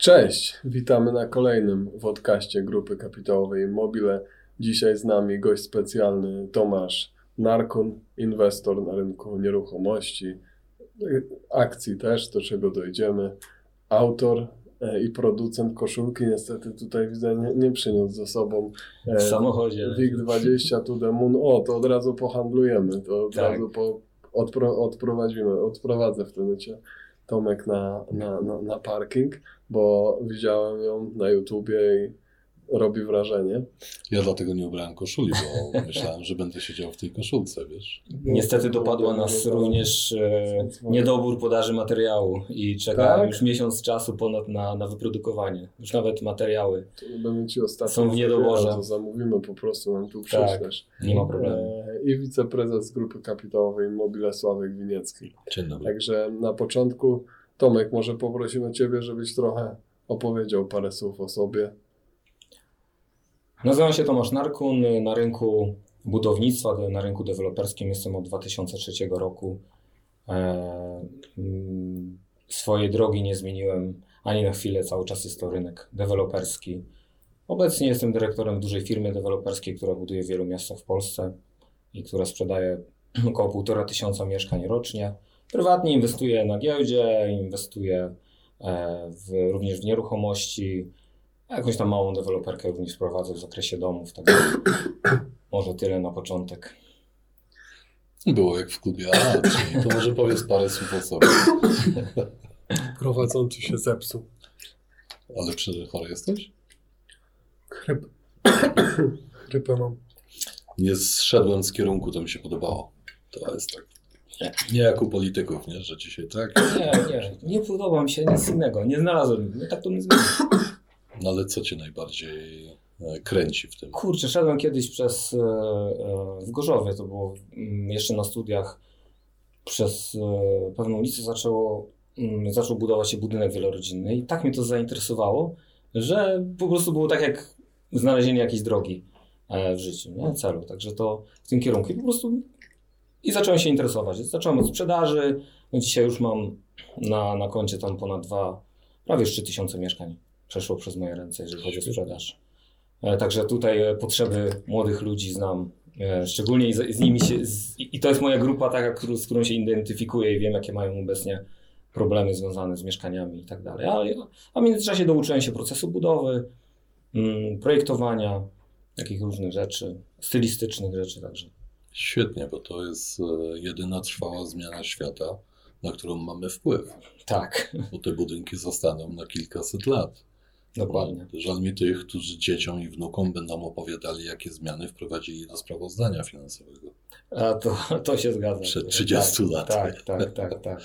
Cześć, witamy na kolejnym wodkaście Grupy Kapitałowej Mobile. Dzisiaj z nami gość specjalny Tomasz Narkun, inwestor na rynku nieruchomości, akcji też, do czego dojdziemy. Autor e, i producent koszulki niestety tutaj widzę nie, nie przyniósł ze sobą e, W samochodzie. WIG20 to the moon. O, to od razu pohandlujemy, to od Tak. razu po, odpro, odprowadzimy, odprowadzę wtedy cię Tomek na, na, na, na parking, bo widziałem ją na YouTubie i robi wrażenie. Ja dlatego nie ubrałem koszuli, bo myślałem, że będę siedział w tej koszulce, wiesz. Niestety dopadła nas również e, niedobór podaży materiału i czeka Tak? już miesiąc czasu ponad na, na wyprodukowanie. Już nawet materiały. Są w niedoborze. to zamówimy po prostu, nam tu Tak. przyślesz. Nie ma problemu. E, I wiceprezes Grupy Kapitałowej Mobile Sławek Winiecki. Dzień dobry. Także na początku, Tomek, może poprosimy Ciebie, żebyś trochę opowiedział parę słów o sobie. Nazywam się Tomasz Narkun. Na rynku budownictwa, na rynku deweloperskim jestem od 2003 roku. E, mm, swojej drogi nie zmieniłem ani na chwilę, cały czas jest to rynek deweloperski. Obecnie jestem dyrektorem dużej firmy deweloperskiej, która buduje w wielu miastach w Polsce i która sprzedaje około półtora tysiąca mieszkań rocznie. Prywatnie inwestuję na giełdzie, inwestuję e, w, również w nieruchomości. Jakąś tam małą deweloperkę również prowadzę w zakresie domów, także może tyle na początek. Było jak w klubie A, czyli to może powiedz parę słów o sobie. Prowadzący się zepsuł. Ale czy chory jesteś? Chryp. Chrypę mam. Nie zszedłem z kierunku, to mi się podobało. To jest tak. Nie jak u polityków, nie? Że dzisiaj tak. Nie, nie, nie podoba mi się nic innego, nie znalazłem, no tak to nie zmieni. No ale co cię najbardziej e, kręci w tym? Kurczę, szedłem kiedyś przez, e, e, w Gorzowie, to było mm, jeszcze na studiach, przez pewną ulicę zaczęło, mm, zaczął budować się budynek wielorodzinny i tak mnie to zainteresowało, że po prostu było tak jak znalezienie jakiejś drogi w życiu, nie? celu, także to w tym kierunku i po prostu i zacząłem się interesować. Zacząłem od sprzedaży, no dzisiaj już mam na, na koncie tam ponad dwa, prawie 3000 mieszkań przeszło przez moje ręce, jeżeli chodzi o sprzedaż. E, Także tutaj e, potrzeby młodych ludzi znam, e, szczególnie i z, z nimi się, z, i to jest moja grupa taka, z którą się identyfikuję i wiem, jakie mają obecnie problemy związane z mieszkaniami i tak dalej. A, a w międzyczasie douczyłem się procesu budowy, mm, projektowania, takich różnych rzeczy, stylistycznych rzeczy także. Świetnie, bo to jest jedyna trwała zmiana świata, na którą mamy wpływ. Tak, Bo te budynki zostaną na kilkaset lat. Dokładnie. Żal mi tych, którzy dzieciom i wnukom będą opowiadali, jakie zmiany wprowadzili do sprawozdania finansowego. A to, to się zgadza. Przed 30 tak, lat. Tak, tak, tak, tak.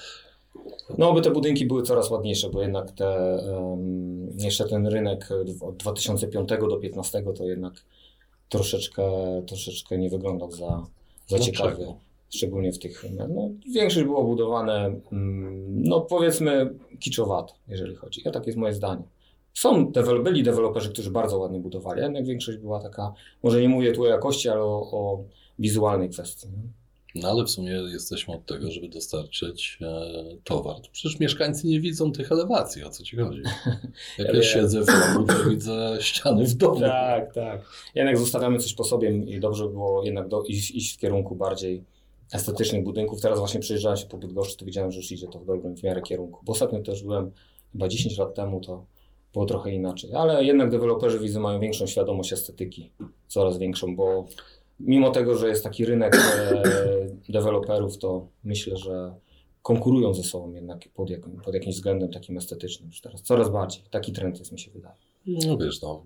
No, by te budynki były coraz ładniejsze, bo jednak te, em, jeszcze ten rynek od 2005 do 2015 to jednak troszeczkę, troszeczkę nie wyglądał za, za Dlaczego? ciekawie. Szczególnie w tych, no, większość było budowane, mm, no powiedzmy, kiczowato, jeżeli chodzi. Ja tak jest moje zdanie. Są, dewel- byli deweloperzy, którzy bardzo ładnie budowali, jednak większość była taka, może nie mówię tu o jakości, ale o, o wizualnej kwestii. No ale w sumie jesteśmy od tego, żeby dostarczyć e, towar. Przecież mieszkańcy nie widzą tych elewacji, o co ci chodzi? Jak Ja ja siedzę w domu, to widzę ściany w domu. Tak, tak. Jednak zostawiamy coś po sobie i dobrze by było jednak do, iść, iść w kierunku bardziej estetycznych budynków. Teraz właśnie przyjeżdżałem się po Bydgoszczy, to widziałem, że już idzie to w dobrym w miarę kierunku. Bo ostatnio też byłem, chyba 10 lat temu, to było trochę inaczej. Ale jednak deweloperzy widzę mają większą świadomość estetyki, coraz większą, bo mimo tego, że jest taki rynek e, deweloperów, to myślę, że konkurują ze sobą jednak pod, jakim, pod jakimś względem takim estetycznym już teraz. Coraz bardziej. Taki trend jest, mi się wydaje. No wiesz, no,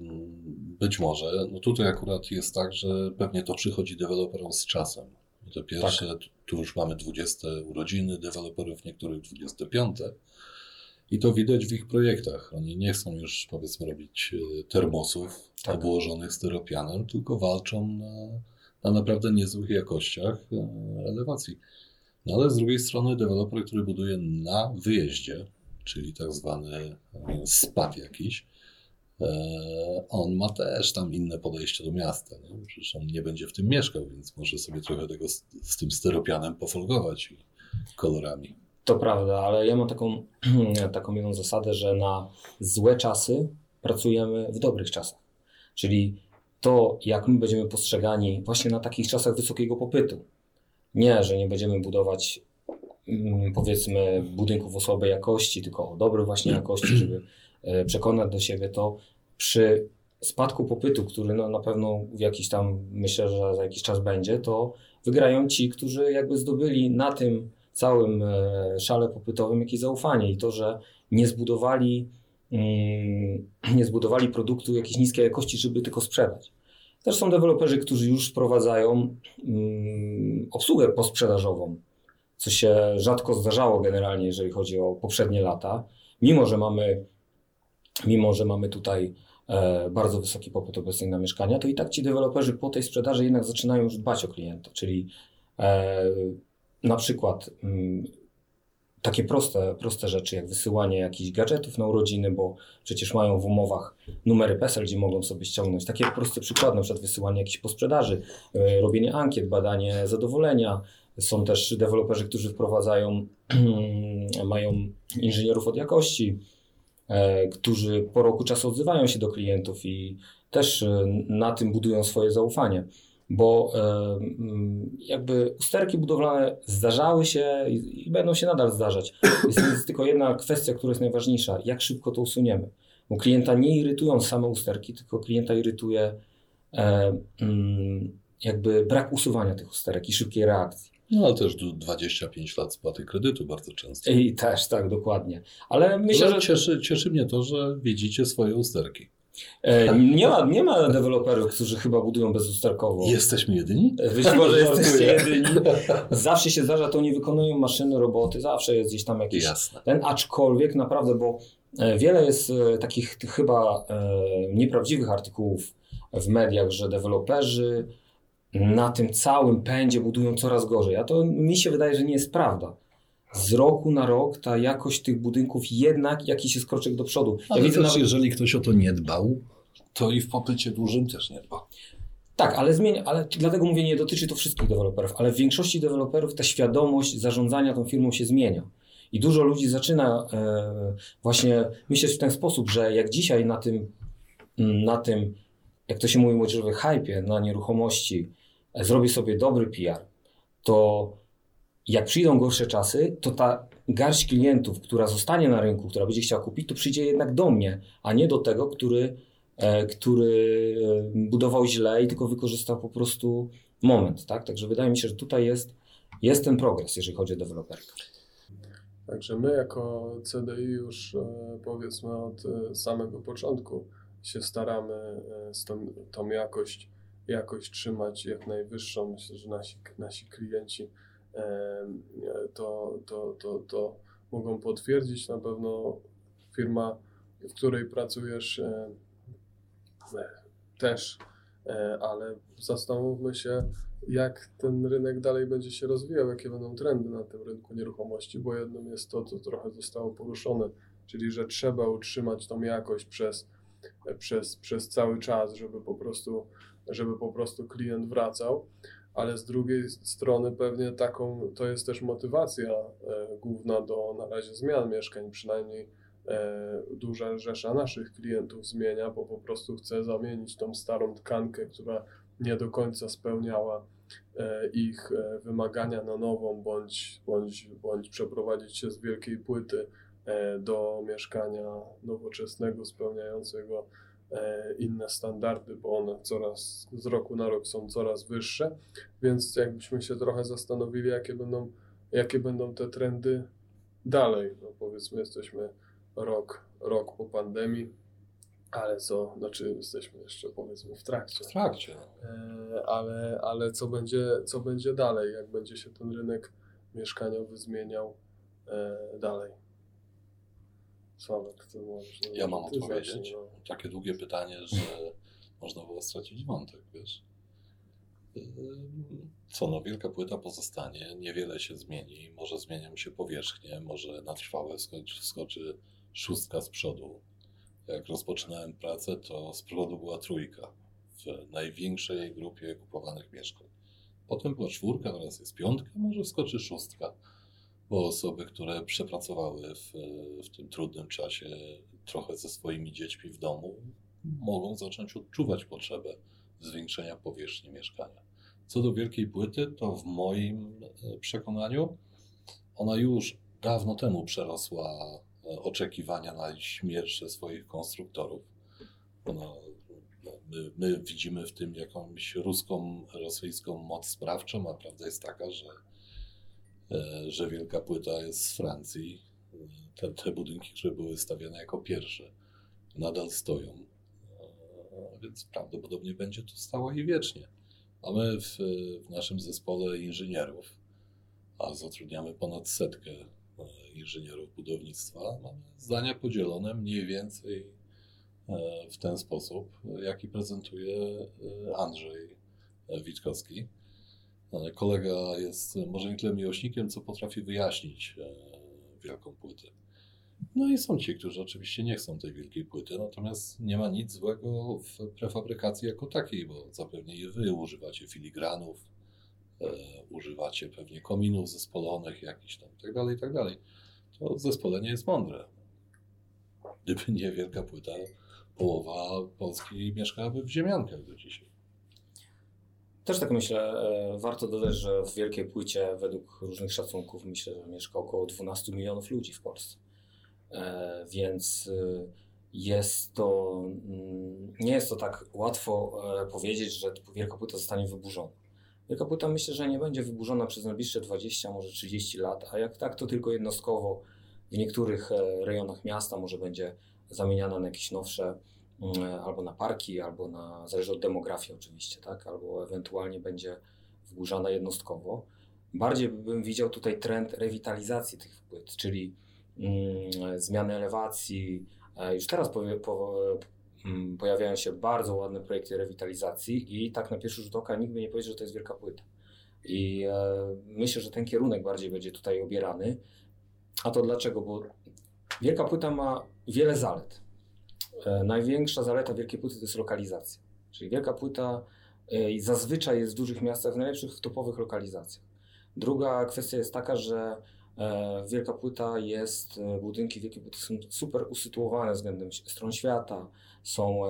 być może. No tutaj akurat jest tak, że pewnie to przychodzi deweloperom z czasem. I to pierwsze, Tak. tu już mamy 20 urodziny deweloperów, niektórych 25. I to widać w ich projektach. Oni nie chcą już, powiedzmy, robić e, termosów Tak. obłożonych styropianem, tylko walczą na, na naprawdę niezłych jakościach e, elewacji. No ale z drugiej strony deweloper, który buduje na wyjeździe, czyli tak zwany e, spad jakiś, on ma też tam inne podejście do miasta. Nie? Przecież on nie będzie w tym mieszkał, więc może sobie trochę tego z, z tym styropianem pofolgować i kolorami. To prawda, ale ja mam taką, taką jedną zasadę, że na złe czasy pracujemy w dobrych czasach. Czyli to, jak my będziemy postrzegani właśnie na takich czasach wysokiego popytu. Nie, że nie będziemy budować mm, powiedzmy budynków o słabej jakości, tylko o dobrej właśnie jakości, żeby e, przekonać do siebie to przy spadku popytu, który no, na pewno w jakiś tam, myślę, że za jakiś czas będzie, to wygrają ci, którzy jakby zdobyli na tym całym e, szale popytowym jakieś zaufanie i to, że nie zbudowali, mm, nie zbudowali produktu jakiejś niskiej jakości, żeby tylko sprzedać. Też są deweloperzy, którzy już wprowadzają mm, obsługę posprzedażową, co się rzadko zdarzało generalnie, jeżeli chodzi o poprzednie lata. Mimo, że mamy, mimo, że mamy tutaj e, bardzo wysoki popyt obecnie na mieszkania, to i tak ci deweloperzy po tej sprzedaży jednak zaczynają już dbać o klienta, czyli e, na przykład mm, takie proste, proste rzeczy, jak wysyłanie jakichś gadżetów na urodziny, bo przecież mają w umowach numery PESEL, gdzie mogą sobie ściągnąć. Takie proste przykłady, na przykład wysyłanie jakichś posprzedaży, e, robienie ankiet, badanie zadowolenia. Są też deweloperzy, którzy wprowadzają, mają inżynierów od jakości, e, którzy po roku czasu odzywają się do klientów i też e, na tym budują swoje zaufanie bo jakby usterki budowlane zdarzały się i, będą się nadal zdarzać. Jest, jest, tylko jedna kwestia, która jest najważniejsza, jak szybko to usuniemy. Bo klienta nie irytują same usterki, tylko klienta irytuje e, jakby brak usuwania tych usterek i szybkiej reakcji. No ale też 25 lat spłaty kredytu bardzo często. I też, tak, dokładnie. Ale myślę, że... Cieszy, cieszy mnie to, że widzicie swoje usterki. E, nie, ma, nie ma deweloperów, którzy chyba budują bezusterkowo. Jesteśmy jedyni? Być może jesteście jedyni. Zawsze się zdarza, to nie wykonują maszyny, roboty, zawsze jest gdzieś tam jakiś Jasne. ten, aczkolwiek naprawdę, bo e, wiele jest e, takich chyba nieprawdziwych artykułów w mediach, że deweloperzy na tym całym pędzie budują coraz gorzej. A to mi się wydaje, że nie jest prawda z roku na rok ta jakość tych budynków jednak jakiś jest kroczek do przodu. Ale ja widzę, nawet... jeżeli ktoś o to nie dbał, to i w popycie dużym też nie dba. Tak, ale zmienia, ale dlatego mówię, nie dotyczy to wszystkich deweloperów, ale w większości deweloperów ta świadomość zarządzania tą firmą się zmienia. I dużo ludzi zaczyna e, właśnie myśleć w ten sposób, że jak dzisiaj na tym, na tym jak to się mówi młodzieżowy hypie na nieruchomości, e, zrobię sobie dobry PR, to jak przyjdą gorsze czasy, to ta garść klientów, która zostanie na rynku, która będzie chciała kupić, to przyjdzie jednak do mnie, a nie do tego, który, e, który e, budował źle i tylko wykorzystał po prostu moment. Tak? Także wydaje mi się, że tutaj jest, jest ten progres, jeżeli chodzi o deweloperkę. Także my jako CDI już e, powiedzmy od samego początku się staramy z tą, tą jakość, jakość trzymać jak najwyższą. Myślę, że nasi, nasi klienci to, to, to, to mogą potwierdzić. Na pewno firma, w której pracujesz, też, e, ale zastanówmy się, jak ten rynek dalej będzie się rozwijał, jakie będą trendy na tym rynku nieruchomości, bo jednym jest to, co trochę zostało poruszone, czyli że trzeba utrzymać tą jakość przez, przez, przez cały czas, żeby po prostu, żeby po prostu klient wracał ale z drugiej strony pewnie taką, to jest też motywacja e, główna do na razie zmian mieszkań, przynajmniej e, duża rzesza naszych klientów zmienia, bo po prostu chce zamienić tą starą tkankę, która nie do końca spełniała e, ich wymagania na nową, bądź, bądź, bądź przeprowadzić się z wielkiej płyty do mieszkania nowoczesnego, spełniającego inne standardy, bo one coraz z roku na rok są coraz wyższe, więc jakbyśmy się trochę zastanowili, jakie będą, jakie będą te trendy dalej. No powiedzmy, jesteśmy rok, rok po pandemii, ale co, znaczy jesteśmy jeszcze powiedzmy w trakcie. W trakcie. E, ale, ale co będzie, co będzie dalej, jak będzie się ten rynek mieszkaniowy zmieniał e, dalej. Sławek, ty możesz. Ja mam odpowiedzieć. No. Takie długie pytanie, że można było stracić wątek, wiesz. Yy, co no, wielka płyta pozostanie, niewiele się zmieni, może zmienią się powierzchnie, może na trwałe skoczy, skoczy szóstka z przodu. Jak rozpoczynałem pracę, to z przodu była trójka w największej grupie kupowanych mieszkań. Potem była czwórka, teraz jest piątka, może skoczy szóstka. Bo osoby, które przepracowały w, w tym trudnym czasie trochę ze swoimi dziećmi w domu, mogą zacząć odczuwać potrzebę zwiększenia powierzchni mieszkania. Co do wielkiej płyty, to w moim e, przekonaniu ona już dawno temu przerosła e, oczekiwania na śmierć swoich konstruktorów. Ona, no, my, my, widzimy w tym jakąś ruską, rosyjską moc sprawczą, a prawda jest taka, że, że wielka płyta jest z Francji. Te, te budynki, które były stawiane jako pierwsze, nadal stoją, więc prawdopodobnie będzie tu stała i wiecznie. Mamy w, w naszym zespole inżynierów, a zatrudniamy ponad setkę e, inżynierów budownictwa. Mamy zdania podzielone mniej więcej e, w ten sposób, jaki prezentuje e, Andrzej Witkowski. Kolega jest może nie tyle miłośnikiem, co potrafi wyjaśnić wielką płytę. No i są ci, którzy oczywiście nie chcą tej wielkiej płyty, natomiast nie ma nic złego w prefabrykacji jako takiej, bo zapewne i wy używacie filigranów, e, używacie pewnie kominów zespolonych jakichś tam i tak dalej, tak dalej. To zespolenie jest mądre. Gdyby nie wielka płyta, połowa Polski mieszkałaby w ziemiankach do dzisiaj. Też tak myślę, e, warto dodać, że w wielkiej płycie według różnych szacunków myślę, że mieszka około 12 milionów ludzi w Polsce. E, więc y, jest to, mm, nie jest to tak łatwo e, powiedzieć, że Wielka Płyta zostanie wyburzona. Wielka Płyta myślę, że nie będzie wyburzona przez najbliższe 20, może 30 lat, a jak tak, to tylko jednostkowo w niektórych e, rejonach miasta może będzie zamieniana na jakieś nowsze albo na parki, albo na, zależy od demografii oczywiście, tak, albo ewentualnie będzie wyburzana jednostkowo. Bardziej bym widział tutaj trend rewitalizacji tych płyt, czyli Mm, zmiany elewacji. E, już teraz po, po, mm, pojawiają się bardzo ładne projekty rewitalizacji i tak na pierwszy rzut oka nikt by nie powiedział, że to jest wielka płyta. I e, myślę, że ten kierunek bardziej będzie tutaj obierany. A to dlaczego? Bo wielka płyta ma wiele zalet. E, największa zaleta wielkiej płyty to jest lokalizacja. Czyli wielka płyta e, zazwyczaj jest w dużych miastach, w najlepszych topowych lokalizacjach. Druga kwestia jest taka, że E, wielka płyta jest, budynki wielkie płyty są super usytuowane względem stron świata, są,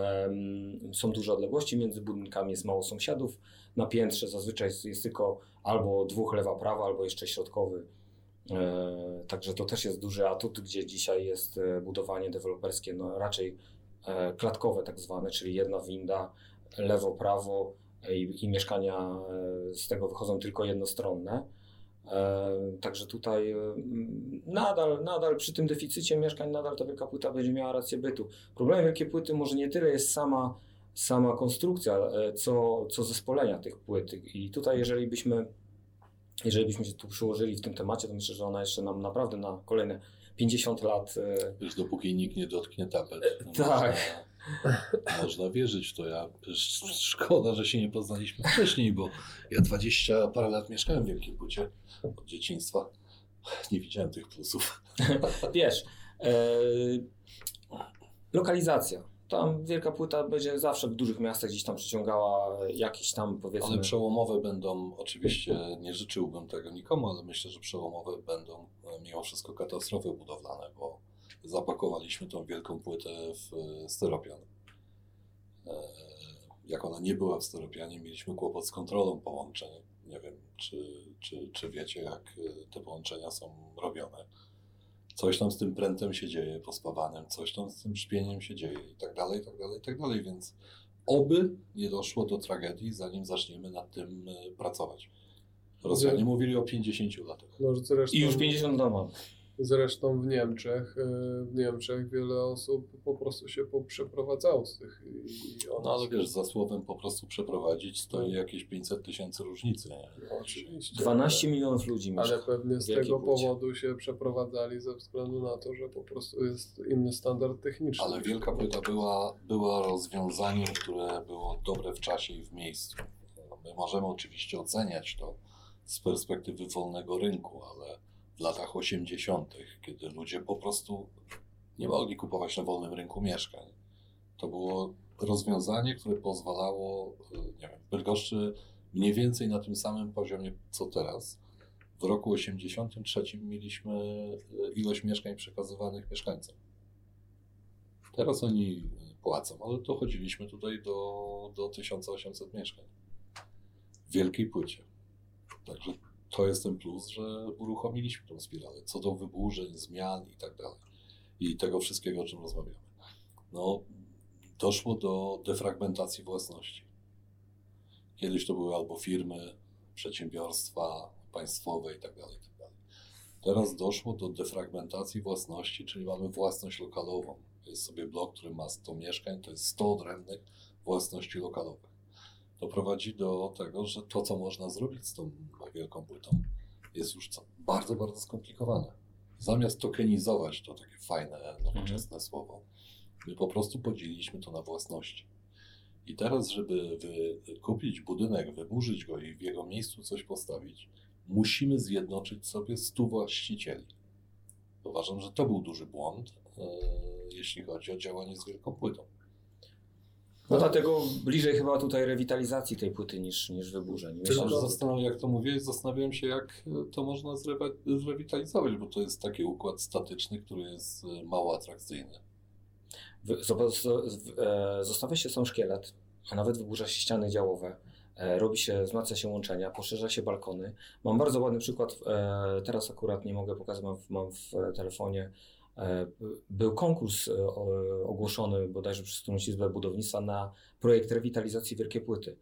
są duże odległości między budynkami, jest mało sąsiadów. Na piętrze zazwyczaj jest tylko albo dwóch lewa, prawa, albo jeszcze środkowy. Także to też jest duży atut, gdzie dzisiaj jest budowanie deweloperskie, no raczej klatkowe tak zwane, czyli jedna winda, lewo, prawo i, i mieszkania z tego wychodzą tylko jednostronne. E, także tutaj e, nadal, nadal przy tym deficycie mieszkań, nadal ta wielka płyta będzie miała rację bytu. Problemem wielkiej płyty może nie tyle jest sama, sama konstrukcja, e, co, co zespolenia tych płyt. I tutaj, jeżeli byśmy, jeżeli byśmy się tu przyłożyli w tym temacie, to myślę, że ona jeszcze nam naprawdę na kolejne 50 lat. Już dopóki nikt nie dotknie tapet. tak. Można wierzyć w to. Ja, szkoda, że się nie poznaliśmy wcześniej, bo ja 20 parę lat mieszkałem w Wielkim Płycie od dzieciństwa. Nie widziałem tych plusów. Wiesz, e, lokalizacja. Tam wielka płyta będzie zawsze w dużych miastach gdzieś tam przyciągała jakieś tam powiedzmy. Ale przełomowe będą, oczywiście nie życzyłbym tego nikomu, ale myślę, że przełomowe będą e, mimo wszystko katastrofy budowlane, bo zapakowaliśmy tą wielką płytę w styropian. E, jak ona nie była w styropianie, mieliśmy kłopot z kontrolą połączeń. Nie wiem, czy, czy, czy wiecie, jak e, te połączenia są robione. Coś tam z tym prętem się dzieje pospawanym, coś tam z tym szpieniem się dzieje i tak dalej, i tak dalej, i tak dalej, więc oby nie doszło do tragedii, zanim zaczniemy nad tym e, pracować. Rosjanie mówili o 50 latach. No, zresztą... I już 50 lat. Zresztą w Niemczech, e, w Niemczech wiele osób po prostu się przeprowadzało z tych. I one... No ale wiesz, za słowem po prostu przeprowadzić stoi jakieś 500 tysięcy różnicy. Nie? No, oczywiście. 12 milionów ludzi mieszka. Ale pewnie z tego powodu się przeprowadzali ze względu na to, że po prostu jest inny standard techniczny. Ale Wielka Płyta była, była rozwiązaniem, które było dobre w czasie i w miejscu. My możemy oczywiście oceniać to z perspektywy wolnego rynku, ale w latach 80., kiedy ludzie po prostu nie mogli kupować na wolnym rynku mieszkań. To było rozwiązanie, które pozwalało, nie wiem, Bydgoszczy mniej więcej na tym samym poziomie co teraz w roku 83 mieliśmy e, ilość mieszkań przekazywanych mieszkańcom. Teraz oni płacą, ale dochodziliśmy tutaj do, do 1800 mieszkań w wielkiej płycie. Także to jest ten plus, że uruchomiliśmy tą spiralę. Co do wyburzeń, zmian i tak dalej. I tego wszystkiego, o czym rozmawiamy. No, doszło do defragmentacji własności. Kiedyś to były albo firmy, przedsiębiorstwa państwowe i tak dalej, i tak dalej. Teraz doszło do defragmentacji własności, czyli mamy własność lokalową. Jest sobie blok, który ma 100 mieszkań, to jest 100 odrębnych własności lokalowych. To prowadzi do tego, że to, co można zrobić z tą wielką płytą, jest już co, bardzo, bardzo skomplikowane. Zamiast tokenizować, to takie fajne, nowoczesne słowo, my po prostu podzieliliśmy to na własności. I teraz, żeby kupić budynek, wyburzyć go i w jego miejscu coś postawić, musimy zjednoczyć sobie 100 właścicieli. Uważam, że to był duży błąd, e, jeśli chodzi o działanie z wielką płytą. No dlatego bliżej chyba tutaj rewitalizacji tej płyty niż, niż wyburzeń. Myślę, że zastanawiam, jak to mówię, zastanawiam się, jak e, to można zrewitalizować, bo to jest taki układ statyczny, który jest e, mało atrakcyjny. e, zostawia się sam szkielet, a nawet wyburza się ściany działowe. Robi się, wzmacnia się łączenia, poszerza się balkony. Mam bardzo ładny przykład, teraz akurat nie mogę pokazać, mam w, mam w telefonie. E, Był konkurs e, ogłoszony bodajże przez którąś izbę budownictwa na projekt rewitalizacji Wielkiej Płyty.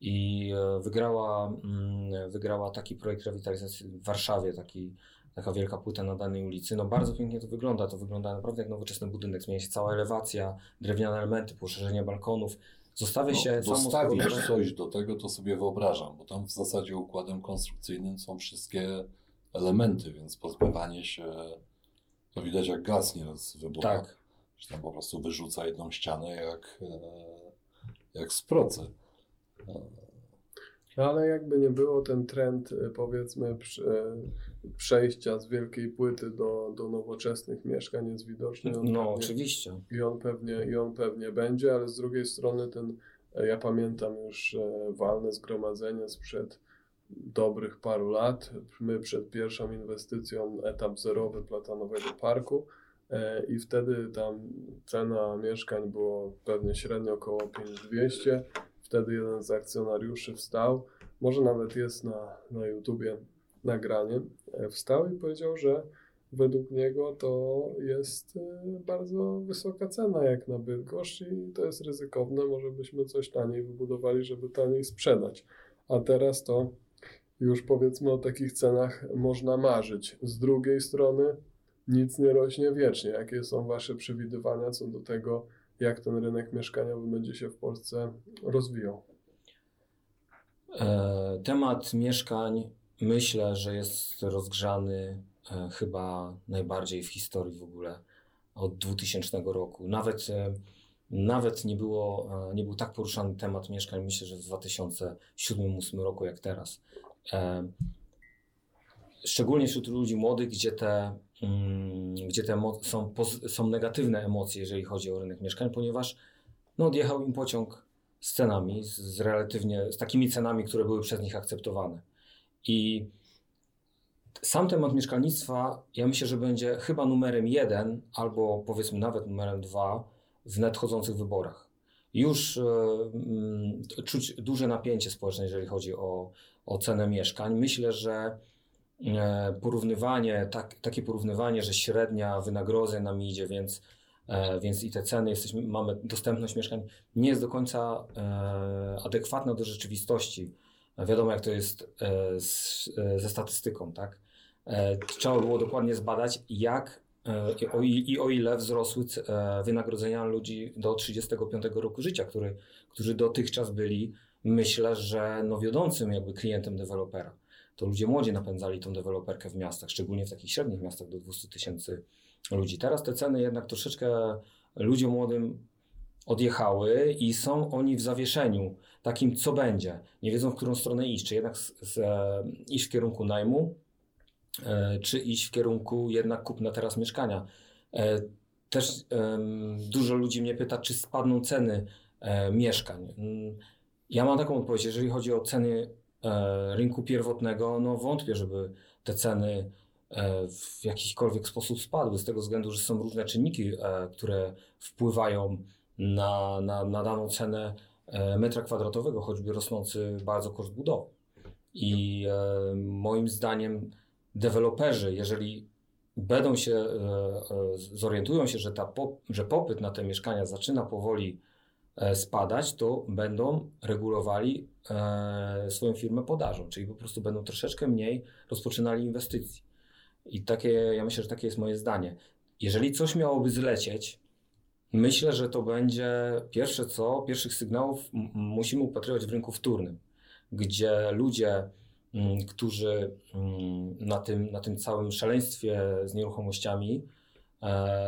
I e, wygrała, mm, wygrała taki projekt rewitalizacji w Warszawie, taki, taka wielka płyta na danej ulicy. No bardzo pięknie to wygląda. To wygląda naprawdę jak nowoczesny budynek. Zmienia się cała elewacja, drewniane elementy, poszerzenie balkonów. Zostawia się No, samo dostawić składowe- coś do tego, to sobie wyobrażam, bo tam w zasadzie układem konstrukcyjnym są wszystkie elementy, więc pozbywanie się, to widać jak gaz nieraz wybucha. Tak. Że tam po prostu wyrzuca jedną ścianę jak, e, jak z procy. No, Ale jakby nie było, ten trend, y, powiedzmy, y, przejścia z wielkiej płyty do, do nowoczesnych mieszkań jest widoczny. On No pewnie- oczywiście. I on pewnie, i on pewnie będzie, ale z drugiej strony ten, e, ja pamiętam już e, walne zgromadzenie sprzed dobrych paru lat. My przed pierwszą inwestycją, etap zerowy Platanowego Parku e, i wtedy tam cena mieszkań było pewnie średnio około 5200. Wtedy jeden z akcjonariuszy wstał, może nawet jest na, na YouTubie nagranie, e, wstał i powiedział, że według niego to jest e, bardzo wysoka cena jak na Bydgoszcz i to jest ryzykowne, może byśmy coś taniej wybudowali, żeby taniej sprzedać. A teraz to już powiedzmy o takich cenach można marzyć. Z drugiej strony nic nie rośnie wiecznie. Jakie są Wasze przewidywania co do tego, jak ten rynek mieszkaniowy będzie się w Polsce rozwijał? E, Temat mieszkań myślę, że jest rozgrzany e, chyba najbardziej w historii w ogóle od 2000 roku. Nawet, e, nawet nie, było, nie był tak poruszany temat mieszkań, myślę, że w 2007-2008 roku jak teraz. Szczególnie wśród ludzi młodych, gdzie te, mm, gdzie te są, są negatywne emocje, jeżeli chodzi o rynek mieszkań, ponieważ no, odjechał im pociąg z cenami, z, relatywnie, z takimi cenami, które były przez nich akceptowane. I sam temat mieszkalnictwa, ja myślę, że będzie chyba numerem jeden, albo powiedzmy nawet numerem dwa w nadchodzących wyborach. Już mm, czuć duże napięcie społeczne, jeżeli chodzi o, o cenę mieszkań. Myślę, że e, porównywanie, tak, takie porównywanie, że średnia wynagrodzeń nam idzie, więc, e, więc i te ceny, jesteśmy, mamy dostępność mieszkań, nie jest do końca e, adekwatna do rzeczywistości. Wiadomo, jak to jest z, ze statystyką, tak? Trzeba było dokładnie zbadać, jak i o, i o ile wzrosły wynagrodzenia ludzi do 35 roku życia, który, którzy dotychczas byli, myślę, że no wiodącym jakby klientem dewelopera. To ludzie młodzi napędzali tą deweloperkę w miastach, szczególnie w takich średnich miastach do 200 tysięcy ludzi. Teraz te ceny jednak troszeczkę ludziom młodym odjechały i są oni w zawieszeniu takim, co będzie. Nie wiedzą, w którą stronę iść. Czy jednak z, z, e, iść w kierunku najmu, e, czy iść w kierunku jednak kupna teraz mieszkania. E, Też em, dużo ludzi mnie pyta, czy spadną ceny e, mieszkań. Ja mam taką odpowiedź, jeżeli chodzi o ceny e, rynku pierwotnego, no wątpię, żeby te ceny e, w jakikolwiek sposób spadły, z tego względu, że są różne czynniki, e, które wpływają na, na, na daną cenę metra kwadratowego, choćby rosnący bardzo koszt budowy. I moim zdaniem deweloperzy, jeżeli będą się, zorientują się, że, ta, że popyt na te mieszkania zaczyna powoli spadać, to będą regulowali swoją firmę podażą, czyli po prostu będą troszeczkę mniej rozpoczynali inwestycji. I takie, ja myślę, że takie jest moje zdanie. Jeżeli coś miałoby zlecieć, myślę, że to będzie pierwsze co, pierwszych sygnałów musimy upatrywać w rynku wtórnym, gdzie ludzie, którzy na tym, na tym całym szaleństwie z nieruchomościami e,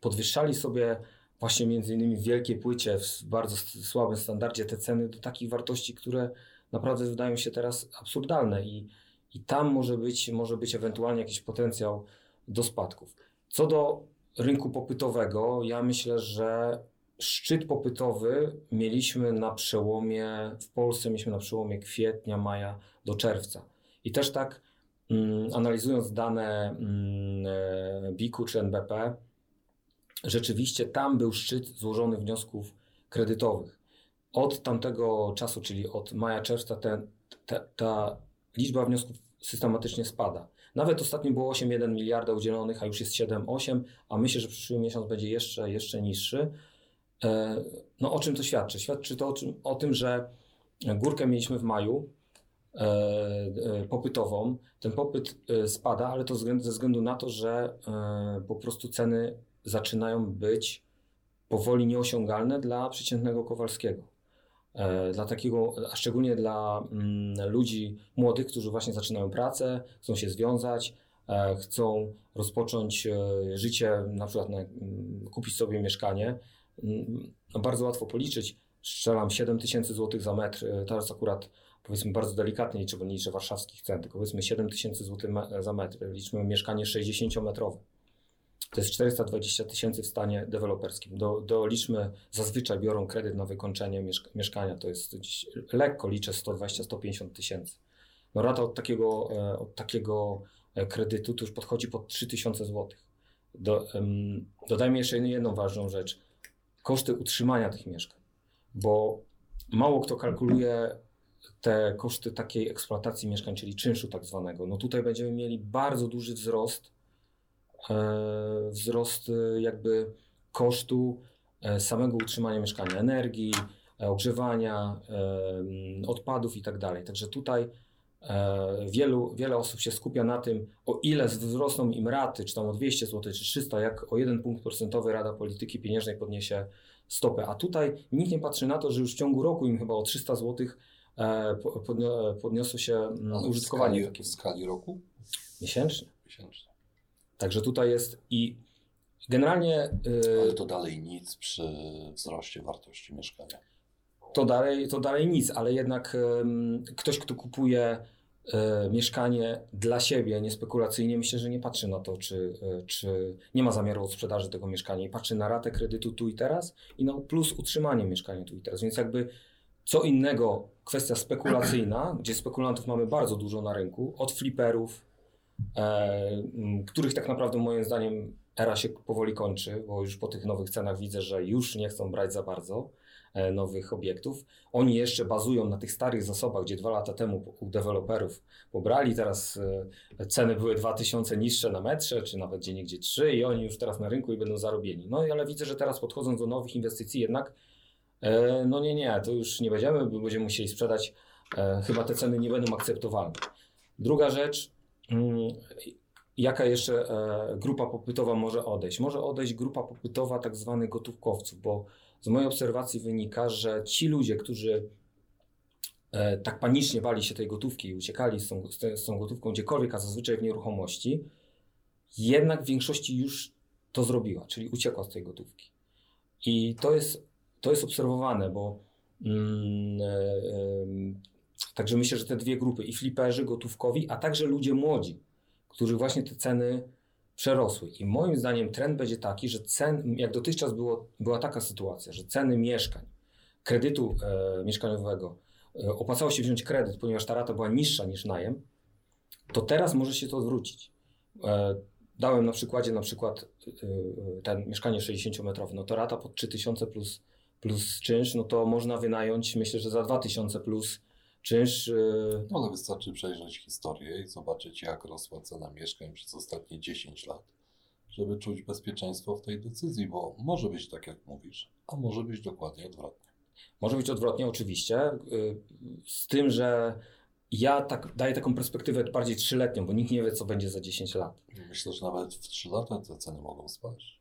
podwyższali sobie właśnie między innymi w wielkiej płycie, w bardzo słabym standardzie te ceny do takich wartości, które naprawdę wydają się teraz absurdalne i, i tam może być, może być ewentualnie jakiś potencjał do spadków. Co do rynku popytowego, ja myślę, że szczyt popytowy mieliśmy na przełomie, w Polsce mieliśmy na przełomie kwietnia, maja do czerwca. I też tak mm, analizując dane mm, e, BIK-u czy NBP, rzeczywiście tam był szczyt złożonych wniosków kredytowych. Od tamtego czasu, czyli od maja, czerwca, ta liczba wniosków systematycznie spada. Nawet ostatnio było 8,1 miliarda udzielonych, a już jest 7,8, a myślę, że przyszły miesiąc będzie jeszcze, jeszcze niższy. E, no o czym to świadczy? Świadczy to o, czym, o tym, że górkę mieliśmy w maju, e, e, popytową. Ten popyt spada, ale to ze względu na to, że po prostu ceny zaczynają być powoli nieosiągalne dla przeciętnego Kowalskiego. E, dla takiego, a szczególnie dla mm, ludzi młodych, którzy właśnie zaczynają pracę, chcą się związać, e, chcą rozpocząć e, życie, na przykład na, mm, kupić sobie mieszkanie. Mm, no bardzo łatwo policzyć. Strzelam 7 tysięcy złotych za metr. Teraz akurat powiedzmy bardzo delikatnie liczę, bo nie liczę warszawskich cen, tylko powiedzmy 7 tysięcy złotych za metr. Liczmy mieszkanie 60-metrowe. To jest 420 tysięcy w stanie deweloperskim. Do, doliczmy, zazwyczaj biorą kredyt na wykończenie mieszkania, to jest lekko liczę 120-150 tysięcy. No rata od takiego, e, od takiego e, kredytu to już podchodzi pod 3000 zł. Do, um, dodajmy jeszcze jedną ważną rzecz. Koszty utrzymania tych mieszkań, bo mało kto kalkuluje te koszty takiej eksploatacji mieszkań, czyli czynszu tak zwanego. No tutaj będziemy mieli bardzo duży wzrost wzrost e, jakby kosztu e, samego utrzymania mieszkania, energii, ogrzewania, odpadów i tak dalej. Także tutaj wielu, wiele osób się skupia na tym, o ile wzrosną im raty, czy tam o 200 zł, czy 300, jak o jeden punkt procentowy Rada Polityki Pieniężnej podniesie stopę. A tutaj nikt nie patrzy na to, że już w ciągu roku im chyba o 300 zł podniosło się użytkowanie. W skali, w skali roku? Miesięcznie. Miesięcznie. Także tutaj jest i generalnie. Yy, ale to dalej nic przy wzroście wartości mieszkania. To dalej, to dalej nic, ale jednak yy, ktoś, kto kupuje yy, mieszkanie dla siebie, niespekulacyjnie, myślę, że nie patrzy na to, czy, y, czy nie ma zamiaru sprzedaży tego mieszkania i patrzy na ratę kredytu tu i teraz i no plus utrzymanie mieszkania tu i teraz. Więc jakby co innego kwestia spekulacyjna, gdzie spekulantów mamy bardzo dużo na rynku, od fliperów, których tak naprawdę moim zdaniem era się powoli kończy, bo już po tych nowych cenach widzę, że już nie chcą brać za bardzo e, nowych obiektów. Oni jeszcze bazują na tych starych zasobach, gdzie dwa lata temu u deweloperów pobrali, teraz e, ceny były 2000 niższe na metrze, czy nawet gdzie niegdzie 3 i oni już teraz na rynku i będą zarobieni. No ale widzę, że teraz podchodząc do nowych inwestycji jednak no nie, nie, to już nie będziemy, bo będziemy musieli sprzedać, chyba te ceny nie będą akceptowalne. Druga rzecz, jaka jeszcze e, grupa popytowa może odejść? Może odejść grupa popytowa tak zwanych gotówkowców, bo z mojej obserwacji wynika, że ci ludzie, którzy e, tak panicznie bali się tej gotówki i uciekali z tą, z tą gotówką gdziekolwiek, a zazwyczaj w nieruchomości, jednak w większości już to zrobiła, czyli uciekła z tej gotówki. I to jest, to jest obserwowane, bo mm, e, Także myślę, że te dwie grupy, i fliperzy gotówkowi, a także ludzie młodzi, którzy właśnie te ceny przerosły. I moim zdaniem trend będzie taki, że cen, jak dotychczas było, była taka sytuacja, że ceny mieszkań, kredytu e, mieszkaniowego, e, opłacało się wziąć kredyt, ponieważ ta rata była niższa niż najem, to teraz może się to odwrócić. E, dałem na przykładzie na przykład e, ten mieszkanie 60-metrowe, no to rata pod 3000 plus, plus czynsz, no to można wynająć myślę, że za 2000 plus czynsz. e, No, ale wystarczy przejrzeć historię i zobaczyć, jak rosła cena mieszkań przez ostatnie 10 lat, żeby czuć bezpieczeństwo w tej decyzji, bo może być tak, jak mówisz, a może być dokładnie odwrotnie. Może być odwrotnie, oczywiście, y, z tym, że ja tak daję taką perspektywę bardziej trzyletnią, bo nikt nie wie, co będzie za 10 lat. Myślę, że nawet w 3 lata te ceny mogą spaść.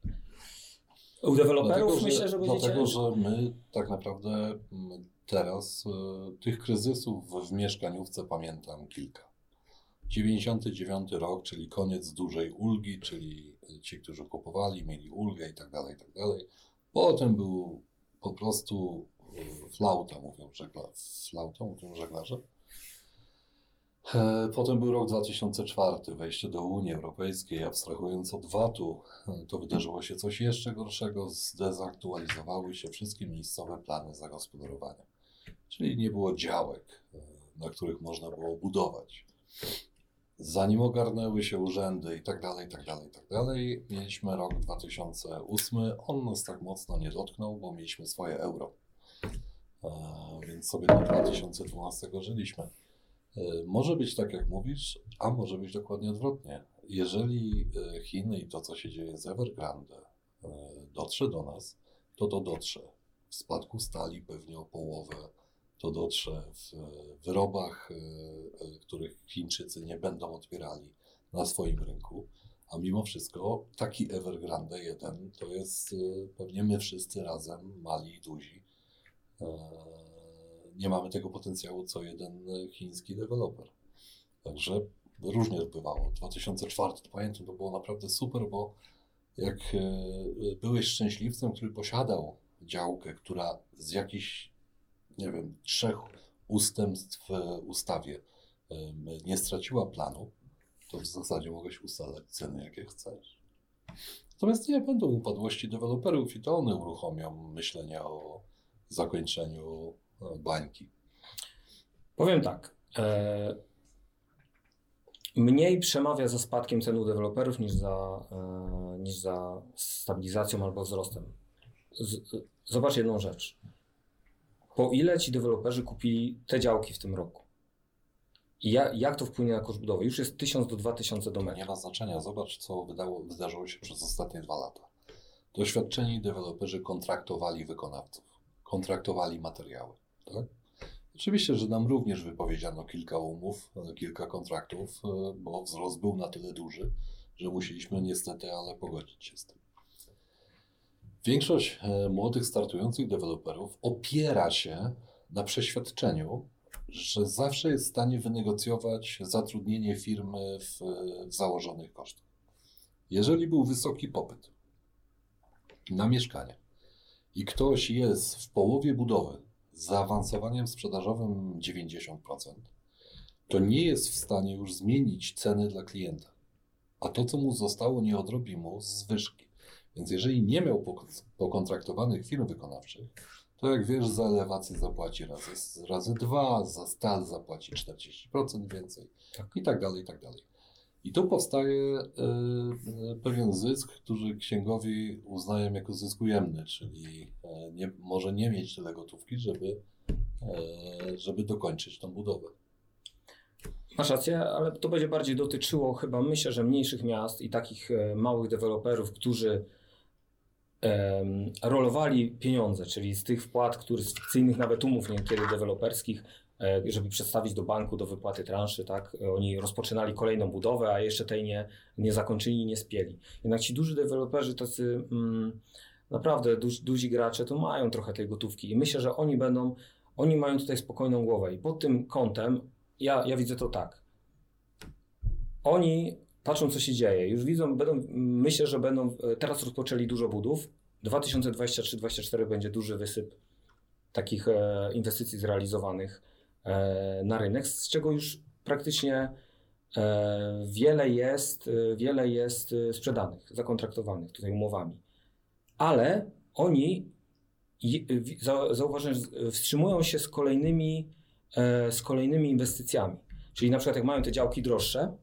U deweloperów Dlatego, myślę, że będziecie... Dlatego, że my tak naprawdę mm, teraz y, tych kryzysów w mieszkaniówce pamiętam kilka. 99 rok, czyli koniec dużej ulgi, czyli ci, którzy kupowali, mieli ulgę i tak dalej, i tak dalej. Potem był po prostu y, flauta, mówią żeglarze. Flauta, mówią żeglarze. E, Potem był rok 2004, wejście do Unii Europejskiej, abstrahując od VAT-u, e, to wydarzyło się coś jeszcze gorszego, zdezaktualizowały się wszystkie miejscowe plany zagospodarowania. Czyli nie było działek, e, na których można było budować. Zanim ogarnęły się urzędy i tak dalej, i tak dalej, i tak dalej, mieliśmy rok 2008, on nas tak mocno nie dotknął, bo mieliśmy swoje euro. E, Więc sobie do 2012 żyliśmy. E, Może być tak, jak mówisz, a może być dokładnie odwrotnie. Jeżeli Chiny i to, co się dzieje z Evergrande, dotrze do nas, to to dotrze. W spadku stali pewnie o połowę, to dotrze w wyrobach, e, e, których Chińczycy nie będą odbierali na swoim rynku. A mimo wszystko taki Evergrande jeden to jest e, pewnie my wszyscy razem, mali i duzi. Nie mamy tego potencjału, co jeden chiński deweloper. Także różnie bywało. 2004, to pamiętam, to było naprawdę super, bo jak byłeś szczęśliwcem, który posiadał działkę, która z jakichś, nie wiem, trzech ustępstw w ustawie nie straciła planu, to w zasadzie mogłeś ustalać ceny, jakie chcesz. Natomiast nie będą upadłości deweloperów i to one uruchomią myślenie o zakończeniu e, bańki. Powiem tak. E, mniej przemawia za spadkiem cen u deweloperów niż za, e, niż za stabilizacją albo wzrostem. Z, zobacz jedną rzecz. Po ile ci deweloperzy kupili te działki w tym roku? I ja, jak to wpłynie na koszt budowy? Już jest 1000 do 2000 do To nie metra. ma znaczenia. Zobacz, co wydało, wydarzyło się przez ostatnie dwa lata. Doświadczeni deweloperzy kontraktowali wykonawców, kontraktowali materiały. Tak? Oczywiście, że nam również wypowiedziano kilka umów, kilka kontraktów, e, bo wzrost był na tyle duży, że musieliśmy niestety, ale pogodzić się z tym. Większość e, młodych, startujących deweloperów opiera się na przeświadczeniu, że zawsze jest w stanie wynegocjować zatrudnienie firmy w, w założonych kosztach. Jeżeli był wysoki popyt na mieszkania i ktoś jest w połowie budowy z zaawansowaniem sprzedażowym 90%, to nie jest w stanie już zmienić ceny dla klienta. A to, co mu zostało, nie odrobi mu zwyżki. Więc jeżeli nie miał pok- pokontraktowanych firm wykonawczych, to jak wiesz, za elewację zapłaci razy, razy dwa, za stal zapłaci 40% więcej Tak. i tak dalej, i tak dalej. I tu powstaje e, pewien zysk, który księgowi uznają jako zysk ujemny, czyli e, nie, może nie mieć tyle gotówki, żeby, e, żeby dokończyć tą budowę. Masz rację, ale to będzie bardziej dotyczyło chyba, myślę, że mniejszych miast i takich małych deweloperów, którzy em, rolowali pieniądze, czyli z tych wpłat, które z fikcyjnych nawet umów niekiedy deweloperskich, e, żeby przedstawić do banku do wypłaty transzy, tak? Oni rozpoczynali kolejną budowę, a jeszcze tej nie, nie zakończyli nie spieli. Jednak ci duży deweloperzy, tacy mm, naprawdę duzi, duzi gracze, to mają trochę tej gotówki i myślę, że oni będą, oni mają tutaj spokojną głowę i pod tym kątem ja, ja widzę to tak. Oni patrzą, co się dzieje. Już widzą, będą, myślę, że będą, teraz rozpoczęli dużo budów. 2023-2024 będzie duży wysyp takich e, inwestycji zrealizowanych e, na rynek, z czego już praktycznie e, wiele jest, e, wiele jest e, sprzedanych, zakontraktowanych tutaj umowami. Ale oni zauważyłem, wstrzymują się z kolejnymi, e, z kolejnymi inwestycjami. Czyli na przykład jak mają te działki droższe,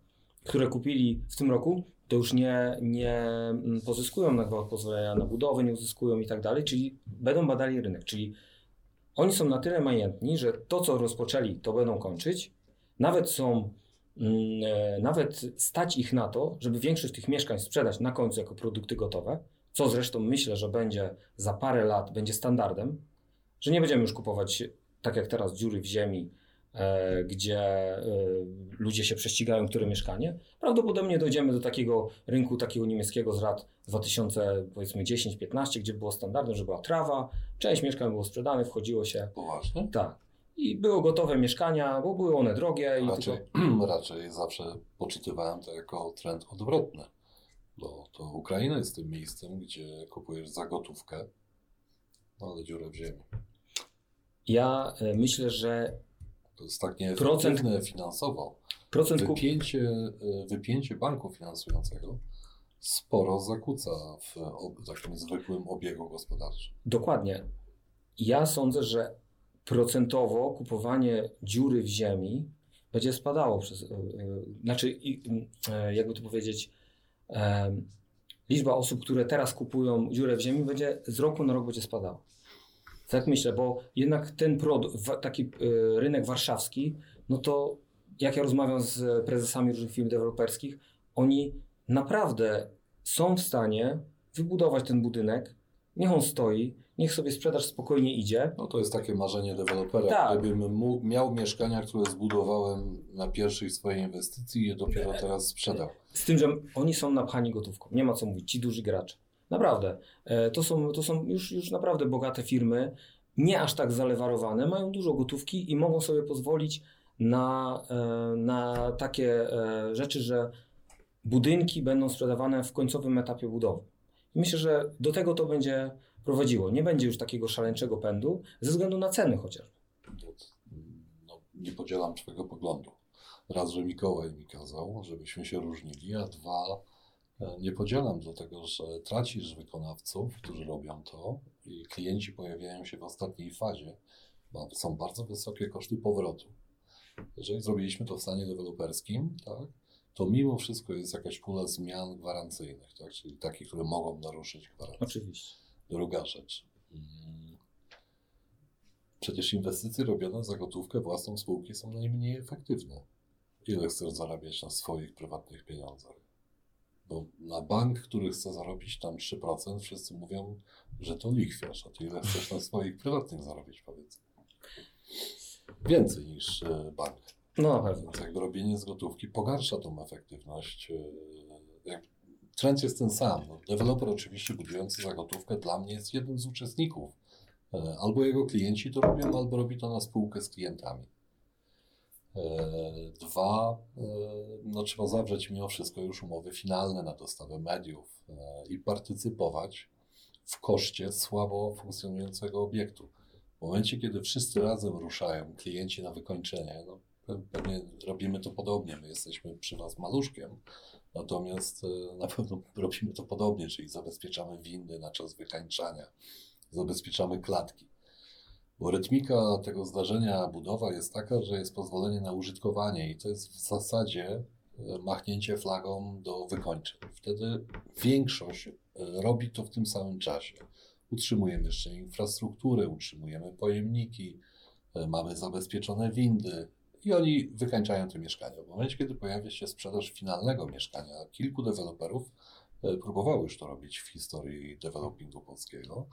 które kupili w tym roku, to już nie, nie mm, pozyskują na gwałt pozwolenia na budowę, nie uzyskują i tak dalej, czyli będą badali rynek. Czyli oni są na tyle majętni, że to, co rozpoczęli, to będą kończyć. Nawet są, mm, e, nawet stać ich na to, żeby większość tych mieszkań sprzedać na końcu jako produkty gotowe, co zresztą myślę, że będzie za parę lat, będzie standardem, że nie będziemy już kupować, tak jak teraz, dziury w ziemi, gdzie e, ludzie się prześcigają, które mieszkanie. Prawdopodobnie dojdziemy do takiego rynku, takiego niemieckiego z lat 2010-15, gdzie było standardem, że była trawa, część mieszkań było sprzedane, wchodziło się, Poważnie? tak. I były gotowe mieszkania, bo były one drogie i Raczej, tylko... raczej zawsze poczytywałem to jako trend odwrotny, bo to Ukraina jest tym miejscem, gdzie kupujesz za gotówkę, no ale dziurę w ziemi. Ja e, myślę, że To jest tak Procent- finansowo. procent. Wypięcie, y, wypięcie banku finansującego sporo zakłóca w takim zwykłym obiegu gospodarczym. Dokładnie. Ja sądzę, że procentowo kupowanie dziury w ziemi będzie spadało przez. y, y, Znaczy, jakby to powiedzieć, liczba osób, które teraz kupują dziurę w ziemi, będzie z roku na rok będzie spadała. Tak myślę, bo jednak ten produkt, taki y, rynek warszawski, no to jak ja rozmawiam z prezesami różnych firm deweloperskich, oni naprawdę są w stanie wybudować ten budynek, niech on stoi, niech sobie sprzedaż spokojnie idzie. No to jest takie marzenie dewelopera. Tak. Gdybym mógł, miał mieszkania, które zbudowałem na pierwszej swojej inwestycji i je dopiero teraz sprzedał. Z tym, że oni są napchani gotówką. Nie ma co mówić, ci duży gracze. Naprawdę. E, To są, to są już, już naprawdę bogate firmy, nie aż tak zalewarowane, mają dużo gotówki i mogą sobie pozwolić na, e, na takie e, rzeczy, że budynki będą sprzedawane w końcowym etapie budowy. Myślę, że do tego to będzie prowadziło. Nie będzie już takiego szaleńczego pędu ze względu na ceny chociaż. To, no, nie podzielam Twojego poglądu. Raz, że Mikołaj mi kazał, żebyśmy się różnili, a dwa, nie podzielam dlatego, że tracisz wykonawców, którzy robią to i klienci pojawiają się w ostatniej fazie, bo są bardzo wysokie koszty powrotu. Jeżeli zrobiliśmy to w stanie deweloperskim, tak, to mimo wszystko jest jakaś pula zmian gwarancyjnych, tak, czyli takich, które mogą naruszyć gwarancję. Oczywiście. Druga rzecz. Mm. Przecież inwestycje robione za gotówkę własną spółki są najmniej efektywne. Ile chcesz zarabiać na swoich prywatnych pieniądzach? Bo na bank, który chce zarobić tam 3%, wszyscy mówią, że to lichwiarz, a ty ile chcesz na swoich prywatnych zarobić, powiedz. Więcej niż e, bank. No pewno. Więc jakby robienie z gotówki pogarsza tą efektywność. e, trend jest ten sam. No, deweloper oczywiście budujący za gotówkę dla mnie jest jednym z uczestników. E, Albo jego klienci to robią, albo robi to na spółkę z klientami. E, Dwa, e, no trzeba zawrzeć mimo wszystko już umowy finalne na dostawę mediów e, i partycypować w koszcie słabo funkcjonującego obiektu. W momencie, kiedy wszyscy razem ruszają, klienci na wykończenie, no pe- pewnie robimy to podobnie. My jesteśmy przy Was maluszkiem, natomiast na pewno robimy to podobnie, czyli zabezpieczamy windy na czas wykańczania, zabezpieczamy klatki. Bo rytmika tego zdarzenia, budowa jest taka, że jest pozwolenie na użytkowanie i to jest w zasadzie e, machnięcie flagą do wykończeń. Wtedy większość e, robi to w tym samym czasie. Utrzymujemy jeszcze infrastrukturę, utrzymujemy pojemniki, e, mamy zabezpieczone windy i oni wykańczają te mieszkania. W momencie, kiedy pojawia się sprzedaż finalnego mieszkania, kilku deweloperów próbowało już to robić w historii developingu polskiego,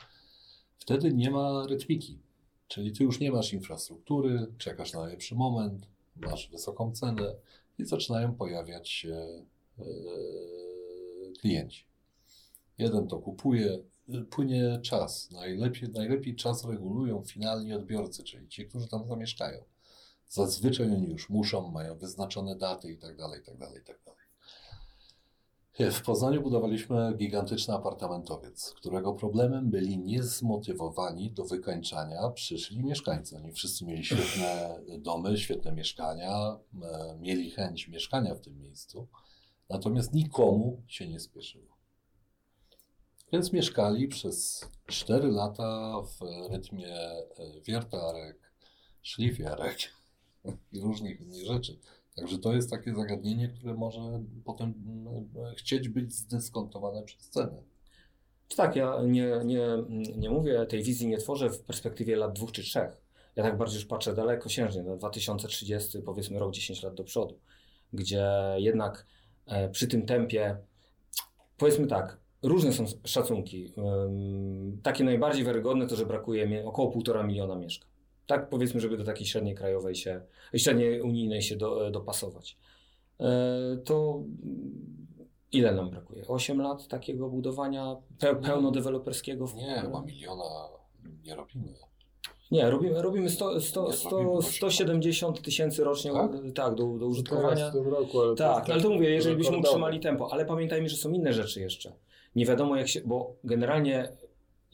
wtedy nie ma rytmiki. Czyli ty już nie masz infrastruktury, czekasz na lepszy moment, masz wysoką cenę i zaczynają pojawiać się e, klienci. Jeden to kupuje, y, płynie czas. Najlepiej, najlepiej czas regulują finalni odbiorcy, czyli ci, którzy tam zamieszkają. Zazwyczaj oni już muszą, mają wyznaczone daty i tak dalej, i tak dalej, i tak dalej. W Poznaniu budowaliśmy gigantyczny apartamentowiec, którego problemem byli niezmotywowani do wykańczania przyszli mieszkańcy. Oni wszyscy mieli świetne domy, świetne mieszkania, e, mieli chęć mieszkania w tym miejscu, natomiast nikomu się nie spieszyło. Więc mieszkali przez 4 lata w rytmie e, wiertarek, szlifiarek i różnych innych rzeczy. Także to jest takie zagadnienie, które może potem mm, chcieć być zdyskontowane przez cenę. Tak, ja nie, nie, nie mówię, tej wizji nie tworzę w perspektywie lat dwóch czy trzech. Ja tak bardziej już patrzę dalekosiężnie, na 2030, powiedzmy rok 10 lat do przodu, gdzie jednak e, przy tym tempie, powiedzmy tak, różne są szacunki. Takie najbardziej wiarygodne to, że brakuje około półtora miliona mieszkań. Tak powiedzmy, żeby do takiej średniej krajowej się, średniej unijnej się do, dopasować. E, To ile nam brakuje? 8 lat takiego budowania pe, pełnodeweloperskiego? w- Nie, chyba miliona nie robimy. Nie, robimy, robimy 100, 100, Nie, 100, robimy 170 tysięcy rocznie Tak? tak? do, do użytkowania. w tym roku, ale Tak, jest ale to mówię, jeżeli byśmy utrzymali tempo, ale pamiętajmy, że są inne rzeczy jeszcze. Nie wiadomo jak się, bo generalnie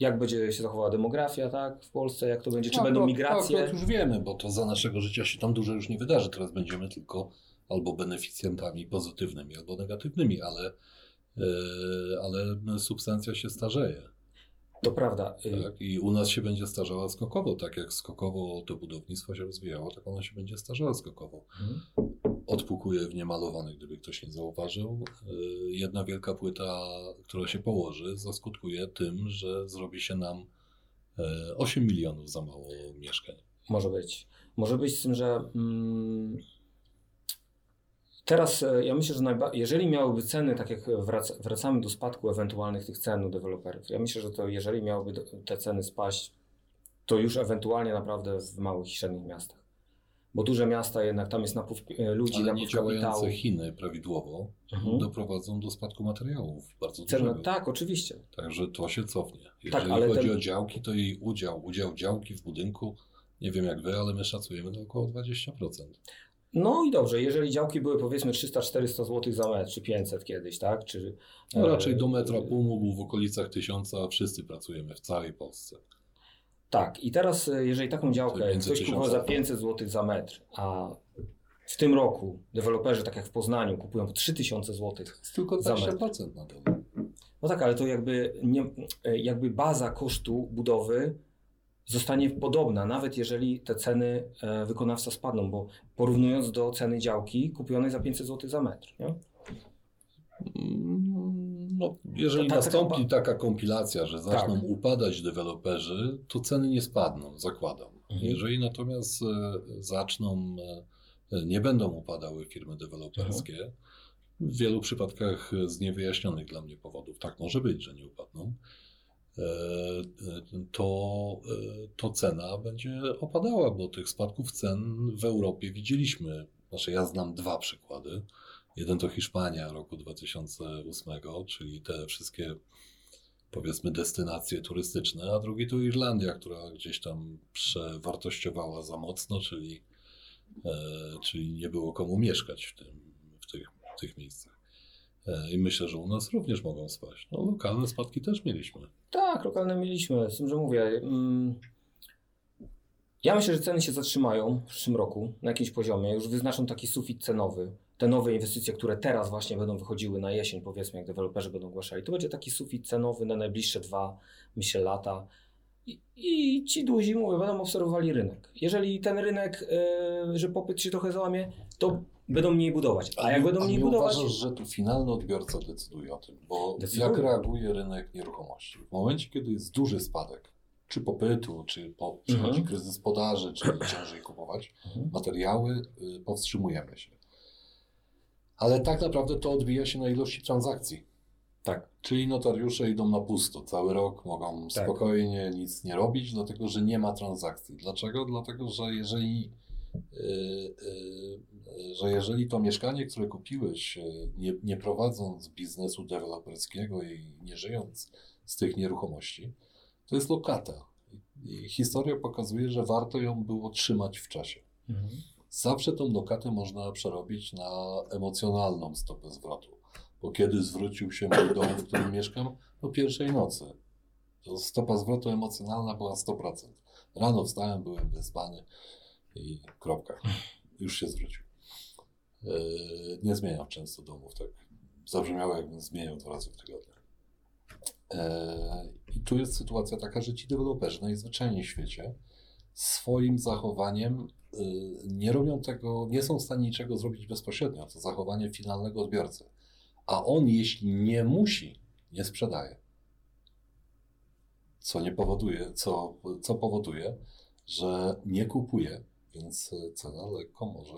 jak będzie się zachowała demografia, tak, w Polsce, jak to będzie, czy No, będą to- migracje. To, to już wiemy, bo to za naszego życia się tam dużo już nie wydarzy. Teraz będziemy tylko albo beneficjentami pozytywnymi, albo negatywnymi, ale, e, ale substancja się starzeje. To prawda. y, Tak? I u nas się będzie starzała skokowo, tak jak skokowo to budownictwo się rozwijało, tak ono się będzie starzała skokowo. Mhm. Odpukuje w niemalowane, gdyby ktoś nie zauważył. E, Jedna wielka płyta, która się położy, zaskutkuje tym, że zrobi się nam e, 8 milionów za mało mieszkań. Może być. Może być z tym, że mm, teraz e, ja myślę, że jeżeli miałyby ceny, tak jak wrac- wracamy do spadku ewentualnych tych cen u deweloperów, ja myślę, że to jeżeli miałyby te ceny spaść, to już ewentualnie naprawdę w małych i średnich miastach. Bo duże miasta jednak tam jest napływ e, ludzi, Ale napływ nie kapitału. Chiny prawidłowo Mhm. doprowadzą do spadku materiałów bardzo Cena, dużego. tak, oczywiście. Także to się cofnie. Jeżeli Tak, chodzi ten- o działki, to jej udział, udział działki w budynku, nie wiem jak wy, ale my szacujemy na około 20%. No i dobrze, jeżeli działki były powiedzmy 300-400 zł za metr, czy 500 kiedyś, tak? Czy, No e, raczej do metra pół mógł w okolicach tysiąca, wszyscy pracujemy w całej Polsce. Tak, i teraz e, jeżeli taką działkę ktoś kupował za tysiąca. 500 zł za metr, a w tym roku deweloperzy, tak jak w Poznaniu, kupują po 3000 zł. Jest tylko Za 20% na dole. No tak, ale to jakby, nie, e, jakby baza kosztu budowy zostanie podobna, nawet jeżeli te ceny e, wykonawca spadną, bo porównując do ceny działki kupionej za 500 zł za metr. Nie? Mm, No, jeżeli Ta- ta- taka nastąpi ba- taka kompilacja, że zaczną Tak. upadać deweloperzy, to ceny nie spadną, zakładam. Mhm. Jeżeli natomiast e, zaczną, e, nie będą upadały firmy deweloperskie, Mhm. w wielu przypadkach z niewyjaśnionych dla mnie powodów, tak może być, że nie upadną, to, e, to cena będzie opadała, bo tych spadków cen w Europie widzieliśmy. Znaczy, ja znam dwa przykłady. Jeden to Hiszpania roku 2008, czyli te wszystkie powiedzmy destynacje turystyczne, a drugi to Irlandia, która gdzieś tam przewartościowała za mocno, czyli, e, czyli nie było komu mieszkać w, tym, w, tych, w tych miejscach. E, I myślę, że u nas również mogą spaść. No, lokalne spadki też mieliśmy. Tak, lokalne mieliśmy, z tym, że mówię. mm, Ja myślę, że ceny się zatrzymają w przyszłym roku na jakimś poziomie, już wyznaczą taki sufit cenowy. Te nowe inwestycje, które teraz właśnie będą wychodziły na jesień, powiedzmy, jak deweloperzy będą ogłaszali, to będzie taki sufit cenowy na najbliższe dwa, myślę, lata. I, i ci duzi, mówię, będą obserwowali rynek. Jeżeli ten rynek, e, że popyt się trochę załamie, to będą mniej budować. A jak będą a mniej nie budować... uważasz, że tu finalny odbiorca decyduje o tym? Bo Decyduje. jak reaguje rynek nieruchomości? W momencie, kiedy jest duży spadek, czy popytu, czy po, przychodzi Mhm. kryzys podaży, czyli ciężej kupować Mhm. materiały, y, powstrzymujemy się. Ale tak naprawdę to odbija się na ilości transakcji. Tak. Czyli notariusze idą na pusto. Cały rok mogą Tak. spokojnie nic nie robić, dlatego że nie ma transakcji. Dlaczego? Dlatego, że jeżeli, yy, yy, że jeżeli to mieszkanie, które kupiłeś, yy, nie, nie prowadząc biznesu deweloperskiego i nie żyjąc z tych nieruchomości, to jest lokata. I, historia pokazuje, że warto ją było trzymać w czasie. Mhm. Zawsze tą lokatę można przerobić na emocjonalną stopę zwrotu. Bo kiedy zwrócił się mój dom, w którym mieszkam? No pierwszej nocy. To stopa zwrotu emocjonalna była 100%. Rano wstałem, byłem wyspany i kropka. Już się zwrócił. Yy, nie zmieniam często domów, tak zabrzmiało jakbym zmieniał dwa razy w tygodniu. Yy, I tu jest sytuacja taka, że ci deweloperzy najzwyczajniej w świecie swoim zachowaniem y, nie robią tego, nie są w stanie niczego zrobić bezpośrednio, to zachowanie finalnego odbiorcy. A on, jeśli nie musi, nie sprzedaje. Co nie powoduje, co, co powoduje, że nie kupuje, więc cena lekko może,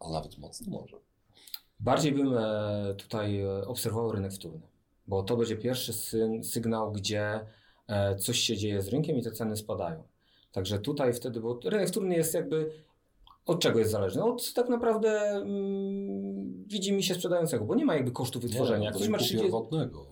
a nawet mocno może. Bardziej bym e, tutaj e, obserwował rynek wtórny, bo to będzie pierwszy sygnał, gdzie e, coś się dzieje z rynkiem i te ceny spadają. Także tutaj wtedy, bo rynek wtórny jest jakby od czego jest zależny? Od tak naprawdę mm, widzi mi się sprzedającego, bo nie ma jakby kosztu wytworzenia. Nie, Ktoś ma 30... pierwotnego.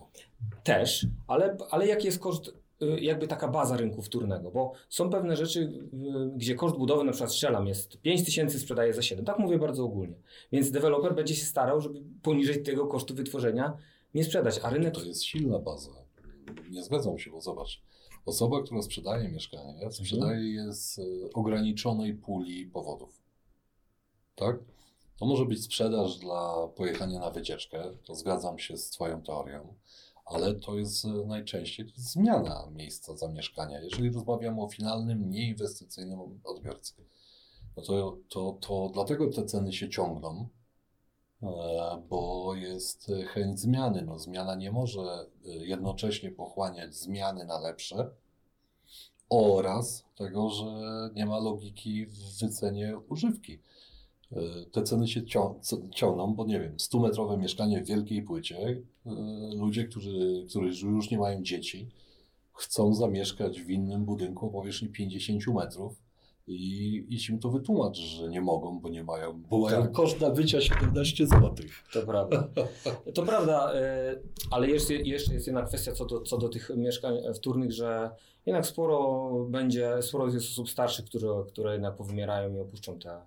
Też, ale, ale jaki jest koszt, jakby taka baza rynku wtórnego? Bo są pewne rzeczy, y, gdzie koszt budowy, na przykład strzelam, jest 5 tysięcy, sprzedaje za 7. Tak mówię bardzo ogólnie. Więc deweloper będzie się starał, żeby poniżej tego kosztu wytworzenia nie sprzedać, a rynek... To jest silna baza. Nie zgadzam się, bo zobacz, osoba, która sprzedaje mieszkanie, sprzedaje je z ograniczonej puli powodów. Tak? To może być sprzedaż dla pojechania na wycieczkę, to zgadzam się z Twoją teorią, ale to jest najczęściej to jest zmiana miejsca zamieszkania. Jeżeli rozmawiamy o finalnym, nieinwestycyjnym odbiorcy, no to, to, to dlatego te ceny się ciągną, e, bo jest chęć zmiany. No, zmiana nie może jednocześnie pochłaniać zmiany na lepsze oraz tego, że nie ma logiki w wycenie używki. E, te ceny się ciągną, bo nie wiem, 100-metrowe mieszkanie w wielkiej płycie, e, ludzie, którzy, którzy już nie mają dzieci, chcą zamieszkać w innym budynku o powierzchni 50 metrów i, i się to wytłumaczy, że nie mogą, bo nie mają, mają tak. koszt nabycia 17 zł. To prawda. To prawda, e, ale jeszcze, jeszcze jest jedna kwestia co do, co do tych mieszkań wtórnych, że jednak sporo będzie, sporo jest osób starszych, które, które jednak powymierają i opuszczą te,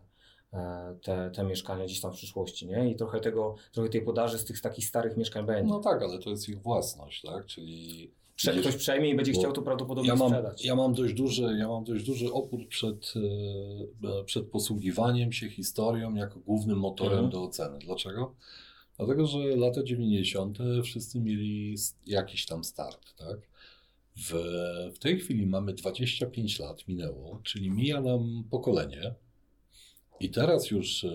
te, te mieszkania gdzieś tam w przyszłości, nie? I trochę tego, trochę tej podaży z tych takich starych mieszkań będzie. No tak, ale to jest ich własność, tak? Czyli Prze ktoś przejmie i będzie chciał to prawdopodobnie ja mam, sprzedać. Ja mam dość duży, ja mam dość duży opór przed, e, przed posługiwaniem się historią jako głównym motorem mhm. do oceny. Dlaczego? Dlatego, że lata 90. wszyscy mieli jakiś tam start, tak? W, w tej chwili mamy 25 lat minęło, czyli mija nam pokolenie, i teraz już e,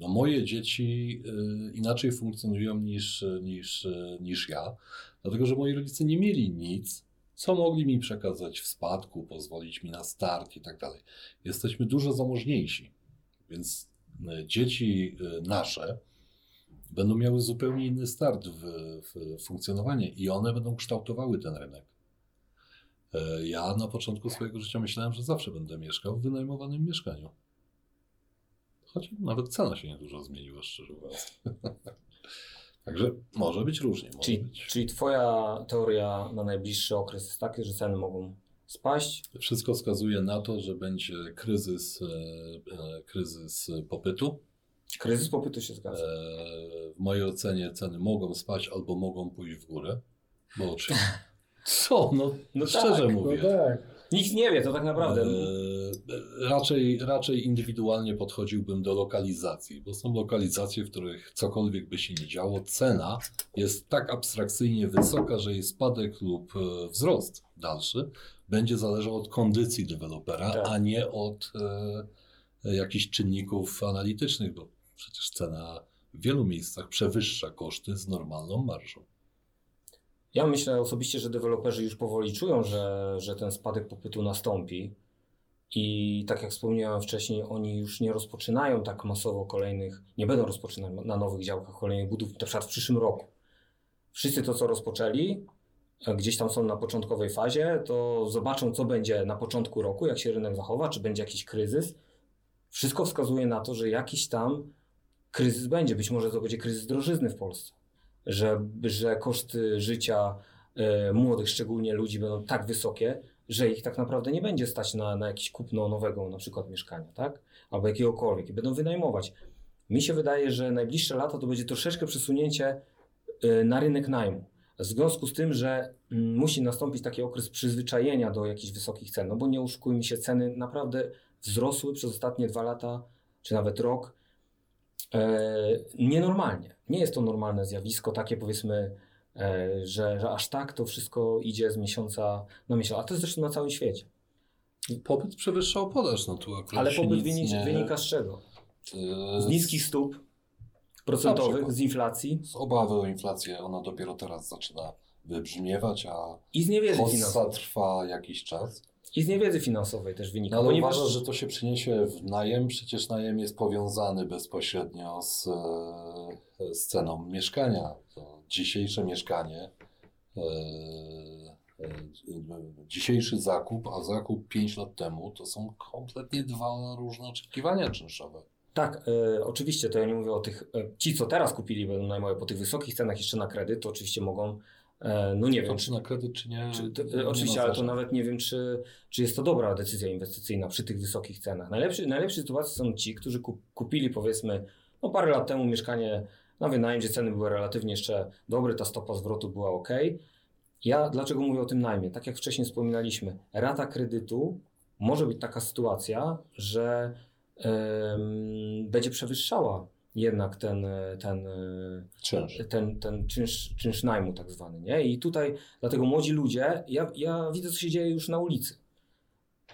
no moje dzieci e, inaczej funkcjonują niż, niż, niż ja, dlatego że moi rodzice nie mieli nic, co mogli mi przekazać w spadku, pozwolić mi na start i tak dalej. Jesteśmy dużo zamożniejsi, więc e, dzieci nasze będą miały zupełnie inny start w, w funkcjonowanie i one będą kształtowały ten rynek. Ja na początku swojego życia myślałem, że zawsze będę mieszkał w wynajmowanym mieszkaniu. Choć nawet cena się niedużo zmieniła, szczerze mówiąc. Także może być różnie. Może czyli, być. czyli Twoja teoria na najbliższy okres jest taka, że ceny mogą spaść? Wszystko wskazuje na to, że będzie kryzys, e, e, kryzys popytu. Kryzys popytu się zgadza. E, w mojej ocenie ceny mogą spaść albo mogą pójść w górę. Bo oczywiście. Co? No, no szczerze tak, mówię. No tak. Nikt nie wie, to tak naprawdę. E, raczej, raczej indywidualnie podchodziłbym do lokalizacji, bo są lokalizacje, w których cokolwiek by się nie działo, cena jest tak abstrakcyjnie wysoka, że jej spadek lub e, wzrost dalszy będzie zależał od kondycji dewelopera, tak. a nie od e, jakichś czynników analitycznych, bo przecież cena w wielu miejscach przewyższa koszty z normalną marżą. Ja myślę osobiście, że deweloperzy już powoli czują, że, że ten spadek popytu nastąpi. I tak jak wspomniałem wcześniej, oni już nie rozpoczynają tak masowo kolejnych, nie będą rozpoczynać na nowych działkach kolejnych budów, na przykład w przyszłym roku. Wszyscy to, co rozpoczęli, gdzieś tam są na początkowej fazie, to zobaczą, co będzie na początku roku, jak się rynek zachowa, czy będzie jakiś kryzys. Wszystko wskazuje na to, że jakiś tam kryzys będzie. Być może to będzie kryzys drożyzny w Polsce że, że koszty życia e, młodych, szczególnie ludzi, będą tak wysokie, że ich tak naprawdę nie będzie stać na, na jakieś kupno nowego na przykład mieszkania, tak? Albo jakiegokolwiek i będą wynajmować. Mi się wydaje, że najbliższe lata to będzie troszeczkę przesunięcie e, na rynek najmu. W związku z tym, że mm, musi nastąpić taki okres przyzwyczajenia do jakichś wysokich cen, no bo nie oszukujmy się, ceny naprawdę wzrosły przez ostatnie dwa lata, czy nawet rok E, nienormalnie. Nie jest to normalne zjawisko, takie powiedzmy, e, że, że aż tak to wszystko idzie z miesiąca na miesiąc, a to jest zresztą na całym świecie. Popyt przewyższał podaż, no tu akurat Ale popyt wynika, nie- wynika z czego? Z niskich stóp procentowych, z inflacji z obawy o inflację, ona dopiero teraz zaczyna wybrzmiewać, a i z niewiedzy trwa jakiś czas. I z niewiedzy finansowej też wynika. No, ale ponieważ uważasz, że to się przyniesie w najem? Przecież najem jest powiązany bezpośrednio z, e, z ceną mieszkania. To dzisiejsze mieszkanie, e, e, dzisiejszy zakup, a zakup 5 lat temu, to są kompletnie dwa różne oczekiwania czynszowe. Tak, e, oczywiście to ja nie mówię o tych, e, ci co teraz kupili będą najmowe po tych wysokich cenach jeszcze na kredyt, to oczywiście mogą, no nie wiem, czy na kredyt, czy nie? Czy, to, nie oczywiście, ale to nawet nie wiem, czy, czy jest to dobra decyzja inwestycyjna przy tych wysokich cenach. Najlepszy, najlepszej sytuacji są ci, którzy kup, kupili powiedzmy no parę lat temu mieszkanie na wynajem, gdzie ceny były relatywnie jeszcze dobre, ta stopa zwrotu była ok. Ja dlaczego mówię o tym najmie? Tak jak wcześniej wspominaliśmy, rata kredytu może być taka sytuacja, że em, będzie przewyższała jednak ten, ten, Czynsz. ten, ten czynsz, czynsz najmu tak zwany. Nie? I tutaj dlatego młodzi ludzie, ja, ja widzę co się dzieje już na ulicy.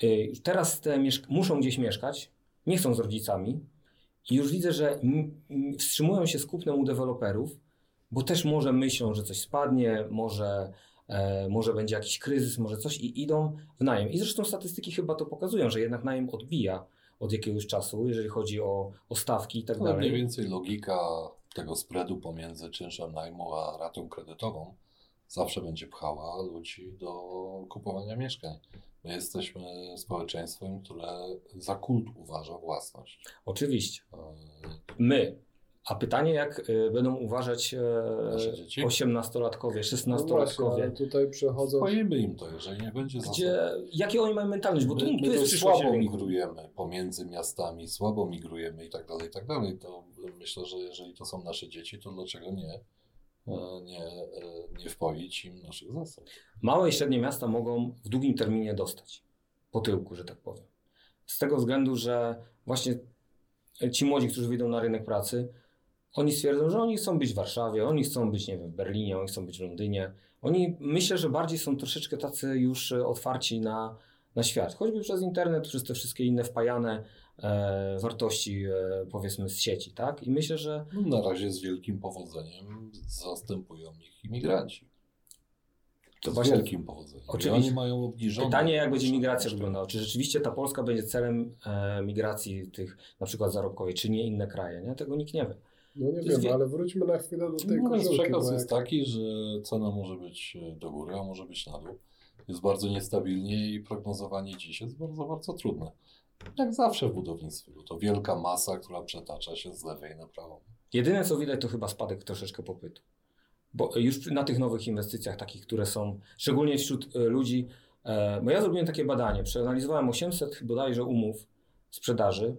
Yy, Teraz te muszą gdzieś mieszkać, nie chcą z rodzicami i już widzę, że wstrzymują się z kupnem u deweloperów, bo też może myślą, że coś spadnie, może, e, może będzie jakiś kryzys, może coś i idą w najem. I zresztą statystyki chyba to pokazują, że jednak najem odbija od jakiegoś czasu, jeżeli chodzi o, o stawki i tak Ale dalej. mniej więcej logika tego spreadu pomiędzy czynszem najmu a ratą kredytową zawsze będzie pchała ludzi do kupowania mieszkań. My jesteśmy społeczeństwem, które za kult uważa własność. Oczywiście. E, My. A pytanie, jak y, będą uważać e, Nasze dzieci? 18-latkowie, No właśnie, ale 16-latkowie, tutaj przechodzą... Spoimy im to, jeżeli nie będzie gdzie, jakie oni mają mentalność, bo tu, my, tu my jest słabo rynku. migrujemy pomiędzy miastami, słabo migrujemy i tak dalej, i tak dalej, to myślę, że jeżeli to są nasze dzieci, to dlaczego nie, e, nie, e, nie wpoić im naszych zasad? Małe i średnie miasta mogą w długim terminie dostać po tyłku, że tak powiem. Z tego względu, że właśnie ci młodzi, którzy wyjdą na rynek pracy, oni stwierdzą, że oni chcą być w Warszawie, oni chcą być, nie wiem, w Berlinie, oni chcą być w Londynie. Oni myślę, że bardziej są troszeczkę tacy już e, otwarci na, na świat. Choćby przez internet, przez te wszystkie inne wpajane e, wartości, e, powiedzmy, z sieci, tak? I myślę, że No, na razie z wielkim powodzeniem zastępują ich imigranci. To z właśnie- wielkim powodzeniem. Oczywiście. Oni mają obniżone. Pytanie, jak będzie migracja wyglądała? Czy rzeczywiście ta Polska będzie celem e, migracji tych na przykład zarobkowej, czy nie inne kraje? Nie? Tego nikt nie wie. No nie wiem, wie- ale wróćmy na chwilę do tej No, koszulki. przekaz jest jak- taki, że cena może być e, do góry, a może być na dół. Jest bardzo niestabilnie i prognozowanie dziś jest bardzo, bardzo trudne. Jak zawsze w budownictwie, bo to wielka masa, która przetacza się z lewej na prawą. Jedyne co widać to chyba spadek troszeczkę popytu. Bo już na tych nowych inwestycjach, takich, które są, szczególnie wśród e, ludzi, e, bo ja zrobiłem takie badanie, przeanalizowałem 800 bodajże umów sprzedaży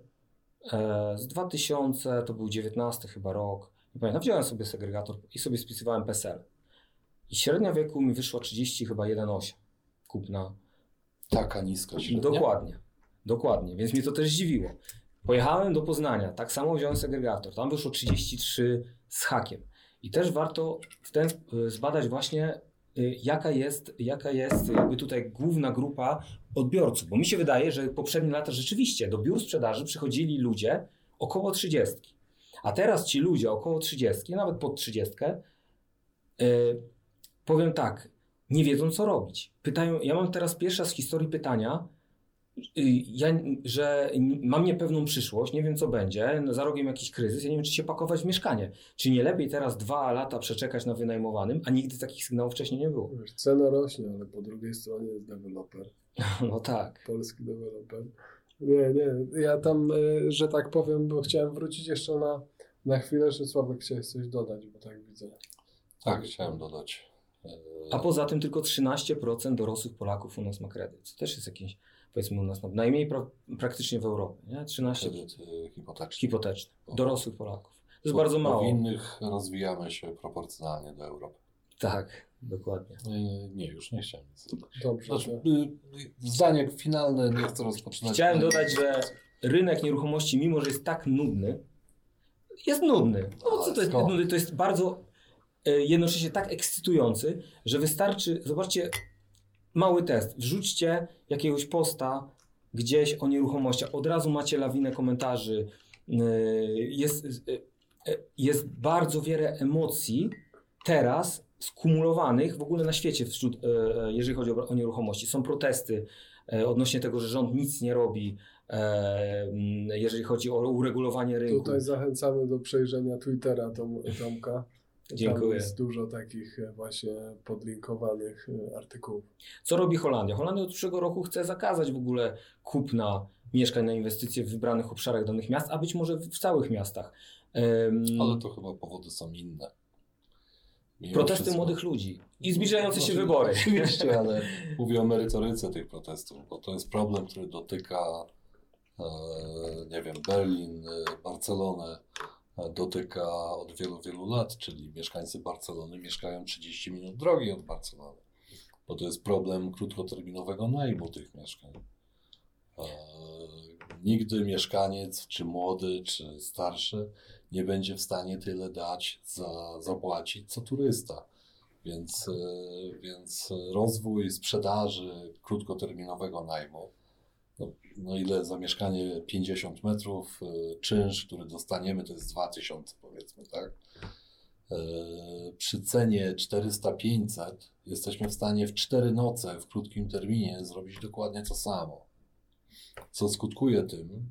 z 2000, to był 19 chyba rok, nie pamiętam, wziąłem sobie segregator i sobie spisywałem PESEL. I średnia wieku mi wyszła 30 chyba 1,8 kupna Taka niska średnia. Dokładnie. Dokładnie, więc mnie to też zdziwiło. Pojechałem do Poznania, tak samo wziąłem segregator. Tam wyszło 33 z hakiem. I też warto w ten, y, zbadać właśnie, jaka jest, jaka jest jakby tutaj główna grupa odbiorców. Bo mi się wydaje, że poprzednie lata rzeczywiście do biur sprzedaży przychodzili ludzie około 30. A teraz ci ludzie około 30, nawet pod 30, y, powiem tak, nie wiedzą co robić. Pytają, ja mam teraz pierwsza z historii pytania, y, ja, że mam niepewną przyszłość, nie wiem co będzie, za rogiem jakiś kryzys, ja nie wiem czy się pakować w mieszkanie. Czy nie lepiej teraz dwa lata przeczekać na wynajmowanym, a nigdy takich sygnałów wcześniej nie było. Wiesz, Cena rośnie, ale po drugiej stronie jest deweloper, No tak. polski deweloper. Nie, nie, ja tam, y, że tak powiem, bo chciałem wrócić jeszcze na, na chwilę, że Sławek chciałeś coś dodać, bo tak widzę. Tak, chciałem dodać. A poza tym tylko 13% dorosłych Polaków u nas ma kredyt. Co też jest jakiś, powiedzmy u nas no, najmniej pra, praktycznie w Europie. Nie? 13 Kredyt e, hipoteczny. hipoteczny. Dorosłych Polaków. To jest bardzo mało. Po innych rozwijamy się proporcjonalnie do Europy. Tak, dokładnie. Nie, już nie chciałem nic dodać. Dobrze. Znaczy, y, y, zdanie finalne, nie chcę rozpoczynać. Chciałem dodać, że rynek nieruchomości, mimo że jest tak nudny, jest nudny. No co to jest nudny? To jest bardzo e, jednocześnie tak ekscytujący, że wystarczy, zobaczcie, mały test. Wrzućcie jakiegoś posta gdzieś o nieruchomościach. Od razu macie lawinę komentarzy. Yy, Jest, yy, jest bardzo wiele emocji teraz skumulowanych w ogóle na świecie, wśród, jeżeli chodzi o, nieruchomości. Są protesty odnośnie tego, że rząd nic nie robi, jeżeli chodzi o uregulowanie rynku. Tutaj zachęcamy do przejrzenia Twittera Tom, Tomka. Tam Dziękuję. jest dużo takich e, właśnie podlinkowanych e, artykułów. Co robi Holandia? Holandia od przyszłego roku chce zakazać w ogóle kupna mieszkań na inwestycje w wybranych obszarach danych miast, a być może w całych miastach. Em, Ale to chyba powody są inne. Mimo protesty wszystko. młodych ludzi i zbliżające się wybory. Oczywiście, ale mówię o merytoryce tych protestów, bo to jest problem, który dotyka, e, nie wiem, Berlin, e, Barcelonę, dotyka od wielu, wielu lat, czyli mieszkańcy Barcelony mieszkają 30 minut drogi od Barcelony, bo to jest problem krótkoterminowego najmu tych mieszkań. E, Nigdy mieszkaniec, czy młody, czy starszy, nie będzie w stanie tyle dać, za, zapłacić, co turysta. Więc, e, więc rozwój sprzedaży krótkoterminowego najmu, no, no ile za mieszkanie 50 metrów, e, czynsz, który dostaniemy, to jest 2000 powiedzmy, tak? E, Przy cenie 400-500 jesteśmy w stanie w 4 noce w krótkim terminie zrobić dokładnie to samo. Co skutkuje tym,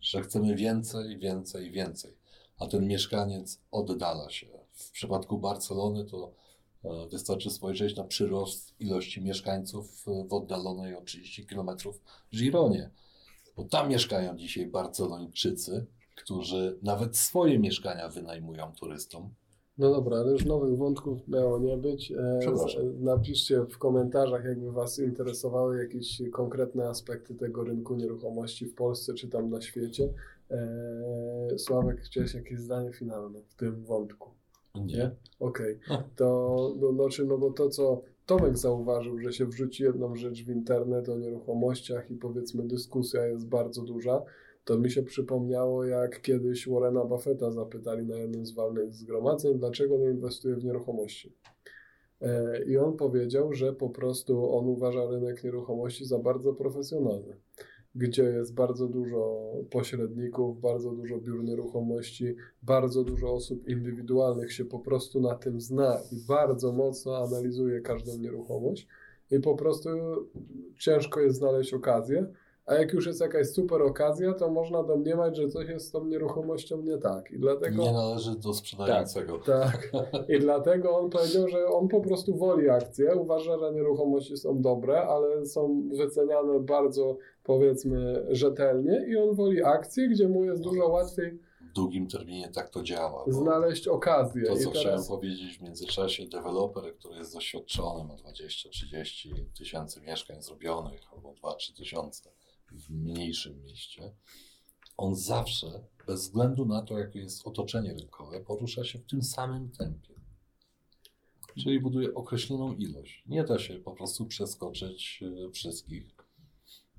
że chcemy więcej, więcej, więcej. A ten mieszkaniec oddala się. W przypadku Barcelony to wystarczy spojrzeć na przyrost ilości mieszkańców e, w oddalonej o 30 km Gironie. Bo tam mieszkają dzisiaj Barcelończycy, którzy nawet swoje mieszkania wynajmują turystom. No dobra, ale już nowych wątków miało nie być. E, Przepraszam. napiszcie w komentarzach, jakby Was interesowały jakieś konkretne aspekty tego rynku nieruchomości w Polsce czy tam na świecie. E, Sławek, chciałeś jakieś zdanie finalne w tym wątku? Nie? Okej. To, no, znaczy, no bo to, co Tomek zauważył, że się wrzuci jedną rzecz w internet o nieruchomościach i powiedzmy dyskusja jest bardzo duża, to mi się przypomniało, jak kiedyś Warrena Buffetta zapytali na jednym z walnych zgromadzeń, dlaczego nie inwestuje w nieruchomości. E, I on powiedział, że po prostu on uważa rynek nieruchomości za bardzo profesjonalny, gdzie jest bardzo dużo pośredników, bardzo dużo biur nieruchomości, bardzo dużo osób indywidualnych się po prostu na tym zna i bardzo mocno analizuje każdą nieruchomość i po prostu ciężko jest znaleźć okazję, a jak już jest jakaś super okazja, to można domniemać, że coś jest z tą nieruchomością nie tak i dlatego... Nie należy do sprzedającego. Tak. I dlatego on powiedział, że on po prostu woli akcje. Uważa, że nieruchomości są dobre, ale są wyceniane bardzo, powiedzmy, rzetelnie i on woli akcje, gdzie mu jest dużo łatwiej W długim terminie tak to działa. znaleźć okazję. To, co chciałem teraz powiedzieć w międzyczasie, deweloper, który jest doświadczony, ma 20-30 tysięcy mieszkań zrobionych, albo 2-3 tysiące w mniejszym mieście, on zawsze, bez względu na to, jakie jest otoczenie rynkowe, porusza się w tym samym tempie. Czyli buduje określoną ilość. Nie da się po prostu przeskoczyć e, wszystkich.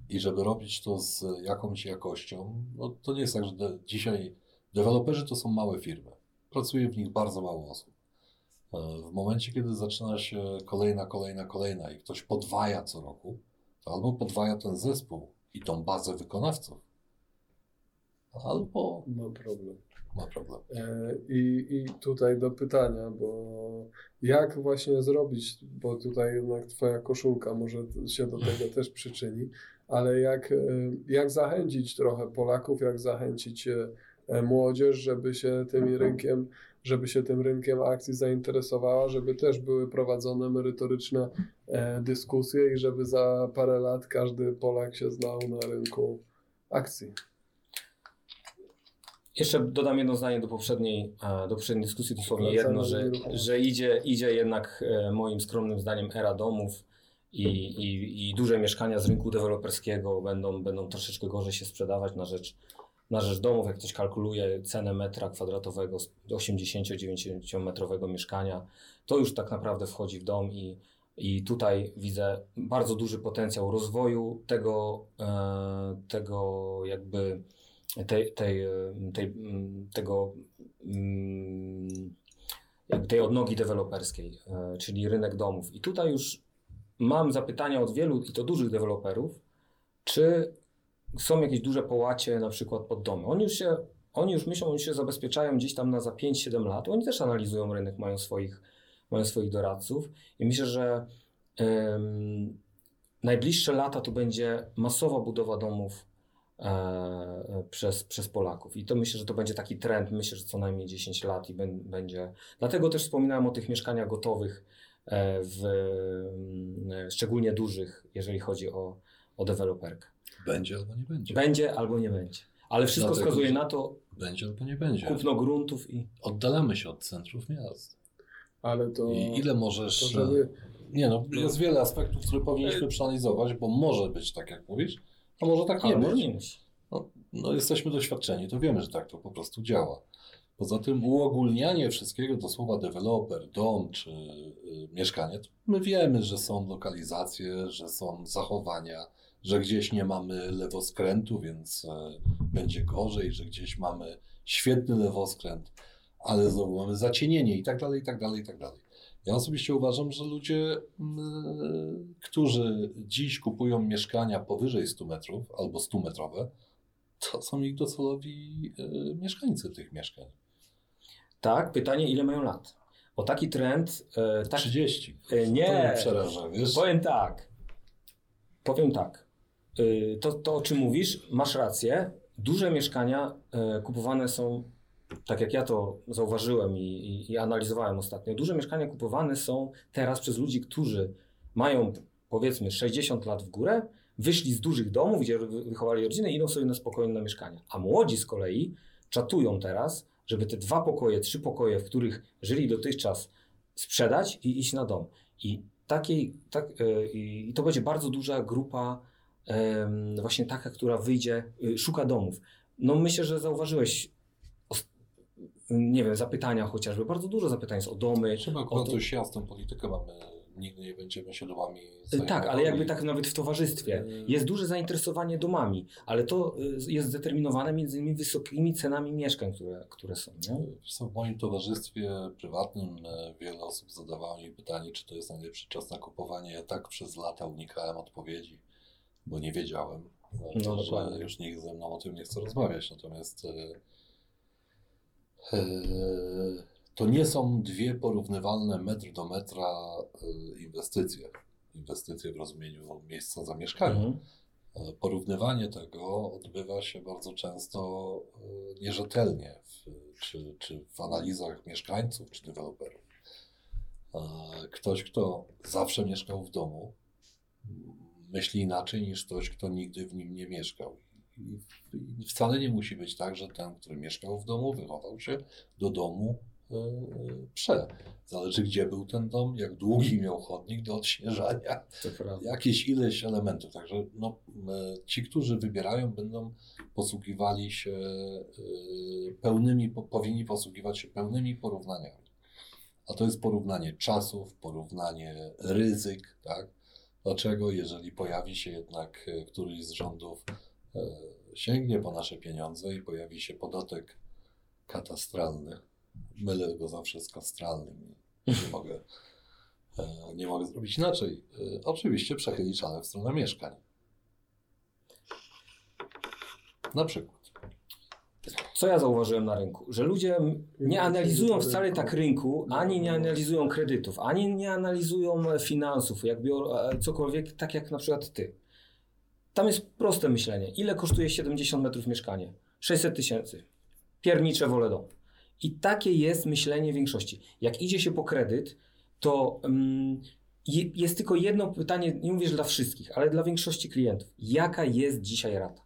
I żeby robić to z jakąś jakością, no to nie jest tak, że de- dzisiaj deweloperzy to są małe firmy. Pracuje w nich bardzo mało osób. E, W momencie, kiedy zaczyna się kolejna, kolejna, kolejna i ktoś podwaja co roku, to albo podwaja ten zespół i tą bazę wykonawców, albo mam problem. ma problem. E, I, I tutaj do pytania, bo jak właśnie zrobić, bo tutaj jednak Twoja koszulka może się do tego też przyczyni, ale jak, e, jak zachęcić trochę Polaków, jak zachęcić e, młodzież, żeby się tym rynkiem, żeby się tym rynkiem akcji zainteresowała, żeby też były prowadzone merytoryczne e, dyskusje i żeby za parę lat każdy Polak się znał na rynku akcji. Jeszcze dodam jedno zdanie do poprzedniej, e, do poprzedniej dyskusji, dosłownie jedno, że, że idzie, idzie jednak e, moim skromnym zdaniem era domów i, i, i duże mieszkania z rynku deweloperskiego będą, będą troszeczkę gorzej się sprzedawać na rzecz, na rzecz domów. Jak ktoś kalkuluje cenę metra kwadratowego z 80-90 metrowego mieszkania, to już tak naprawdę wchodzi w dom i, i tutaj widzę bardzo duży potencjał rozwoju tego, e, tego jakby tej, tej, e, tej, mm, tego, mm, tej odnogi deweloperskiej, e, czyli rynek domów. I tutaj już mam zapytania od wielu, i to dużych deweloperów, czy są jakieś duże połacie na przykład pod domy. Oni już się, oni już myślą, oni się zabezpieczają gdzieś tam na za 5-7 lat. Oni też analizują rynek, mają swoich, mają swoich doradców i myślę, że najbliższe lata to będzie masowa budowa domów e, przez, przez Polaków. I to myślę, że to będzie taki trend, myślę, że co najmniej 10 lat i będzie. Dlatego też wspominałem o tych mieszkaniach gotowych, e, w, szczególnie dużych, jeżeli chodzi o, o deweloperkę. Będzie albo nie będzie. Będzie albo nie będzie. Ale wszystko Dlatego, wskazuje na to Będzie albo nie będzie. kupno gruntów i. Oddalamy się od centrów miast. Ale to... I ile możesz. to żeby... Nie no, jest wiele aspektów, które powinniśmy przeanalizować, bo może być tak, jak mówisz, a może tak nie może być. nie musi. No, no jesteśmy doświadczeni, to wiemy, że tak to po prostu działa. Poza tym uogólnianie wszystkiego do słowa deweloper, dom czy y, mieszkanie, to my wiemy, że są lokalizacje, że są zachowania, że gdzieś nie mamy lewoskrętu, więc y, będzie gorzej, że gdzieś mamy świetny lewoskręt, ale znowu mamy zacienienie i tak dalej, i tak dalej, i tak dalej. Ja osobiście uważam, że ludzie, mm, którzy dziś kupują mieszkania powyżej 100 metrów albo 100 metrowe, to są ich docelowi y, mieszkańcy tych mieszkań. Tak, pytanie, ile mają lat? Bo taki trend. E, tak, 30. e, To nie. mnie przeraża, wiesz? Powiem tak. Powiem tak. Y, To, to, o czym mówisz, masz rację. Duże mieszkania e, kupowane są, tak jak ja to zauważyłem i, i, i analizowałem ostatnio, duże mieszkania kupowane są teraz przez ludzi, którzy mają powiedzmy 60 lat w górę, wyszli z dużych domów, gdzie wy- wychowali rodziny i idą sobie na spokojne mieszkania. A młodzi z kolei czatują teraz, żeby te dwa pokoje, trzy pokoje, w których żyli dotychczas, sprzedać i iść na dom. I takiej, tak, e, i to będzie bardzo duża grupa, właśnie taka, która wyjdzie, y, szuka domów. No myślę, że zauważyłeś, nie wiem, zapytania chociażby, bardzo dużo zapytań jest o domy. Trzeba o akurat to- dość jasną politykę mamy. Nigdy nie będziemy się domami Tak, zajmować. ale jakby tak nawet w towarzystwie. Jest duże zainteresowanie domami, ale to y, jest zdeterminowane między innymi wysokimi cenami mieszkań, które, które są. Nie? W moim towarzystwie prywatnym wiele osób zadawało mi pytanie, czy to jest najlepszy czas na kupowanie. Ja tak przez lata unikałem odpowiedzi, bo nie wiedziałem, e, No, że już nikt ze mną o tym nie chce rozmawiać. Natomiast e, e, to nie są dwie porównywalne metr do metra e, inwestycje. Inwestycje w rozumieniu miejsca zamieszkania. Mhm. Porównywanie tego odbywa się bardzo często nierzetelnie, w, czy, czy w analizach mieszkańców, czy deweloperów. Ktoś, kto zawsze mieszkał w domu, myśli inaczej niż ktoś, kto nigdy w nim nie mieszkał. I wcale nie musi być tak, że ten, który mieszkał w domu, wychował się do domu e, prze. Zależy, gdzie był ten dom, jak długi miał chodnik do odśnieżania jakieś ileś elementów. Także no, e, ci, którzy wybierają, będą posługiwali się e, pełnymi, po- powinni posługiwać się pełnymi porównaniami. A to jest porównanie czasów, porównanie ryzyk, tak? Dlaczego, jeżeli pojawi się jednak e, któryś z rządów, e, sięgnie po nasze pieniądze i pojawi się podatek katastralny, mylę go zawsze z kastralnym, nie mogę E, Nie mogę zrobić inaczej. Oczywiście przechyli czale w stronę mieszkań. Na przykład. Co ja zauważyłem na rynku? Że ludzie nie analizują wcale tak rynku, ani nie analizują kredytów, ani nie analizują e, finansów, jak biorą e, cokolwiek, tak jak na przykład ty. Tam jest proste myślenie. Ile kosztuje 70 metrów mieszkanie? 600 tysięcy. Piernicze wolę dom. I takie jest myślenie większości. Jak idzie się po kredyt, to je- jest tylko jedno pytanie, nie mówię, że dla wszystkich, ale dla większości klientów. Jaka jest dzisiaj rata?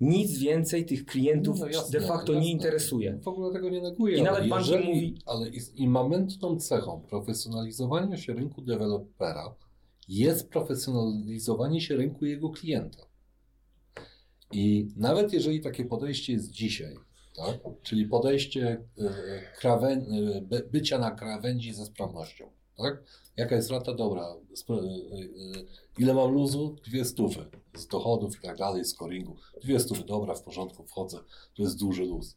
Nic więcej tych klientów No jasne, de facto jasne. nie interesuje. W ogóle tego nie neguję. I ale nawet banki mówi- Ale jest immamentną cechą profesjonalizowania się rynku dewelopera jest profesjonalizowanie się rynku jego klienta. I nawet jeżeli takie podejście jest dzisiaj, tak? czyli podejście e, krawę, e, by- bycia na krawędzi ze sprawnością, tak? Jaka jest rata? Dobra. E, e, Ile mam luzu? Dwie stówy. Z dochodów i tak dalej, z coringu. Dwie stówy, dobra, w porządku, wchodzę. To jest duży luz.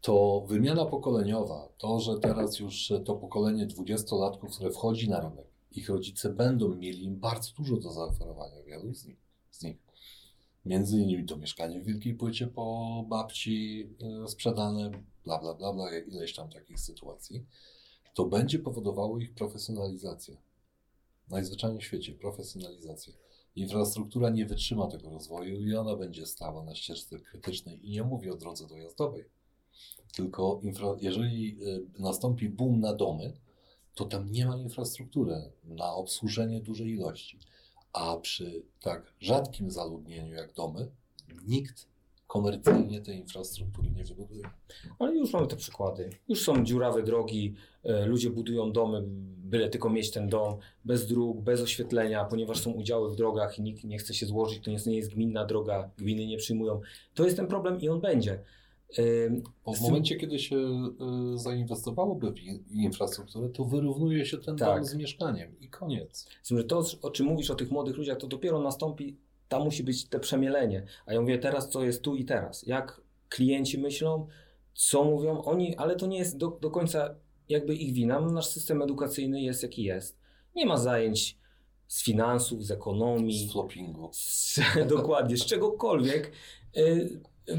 To wymiana pokoleniowa, to, że teraz już to pokolenie dwudziestolatków, które wchodzi na rynek, ich rodzice będą mieli im bardzo dużo do zaoferowania, wielu z nich. Z nich. Między innymi to mieszkanie w Wielkiej Płycie po babci e, sprzedane, bla, bla, bla, bla, ileś tam takich sytuacji. To będzie powodowało ich profesjonalizację. Najzwyczajniej w świecie profesjonalizację. Infrastruktura nie wytrzyma tego rozwoju i ona będzie stała na ścieżce krytycznej. I nie mówię o drodze dojazdowej, tylko infra, jeżeli y, nastąpi boom na domy, to tam nie ma infrastruktury na obsłużenie dużej ilości. A przy tak rzadkim zaludnieniu jak domy, nikt komercyjnie tej infrastruktury nie wybuduje. Ale już mamy te przykłady. Już są dziurawe drogi, e, ludzie budują domy, byle tylko mieć ten dom, bez dróg, bez oświetlenia, ponieważ są udziały w drogach i nikt nie chce się złożyć, to nie jest, gminna droga, gminy nie przyjmują. To jest ten problem i on będzie. E, Bo w momencie, kiedy się y, zainwestowałoby w in- infrastrukturę, to wyrównuje się ten Tak. dom z mieszkaniem i koniec. Z tym, że to, o czym mówisz o tych młodych ludziach, to dopiero nastąpi, tam musi być te przemielenie. A ja mówię teraz, co jest tu i teraz. Jak klienci myślą, co mówią oni, ale to nie jest do, do końca jakby ich wina. Nasz system edukacyjny jest jaki jest. Nie ma zajęć z finansów, z ekonomii, Z floppingu. z, dokładnie, z czegokolwiek. Y, y,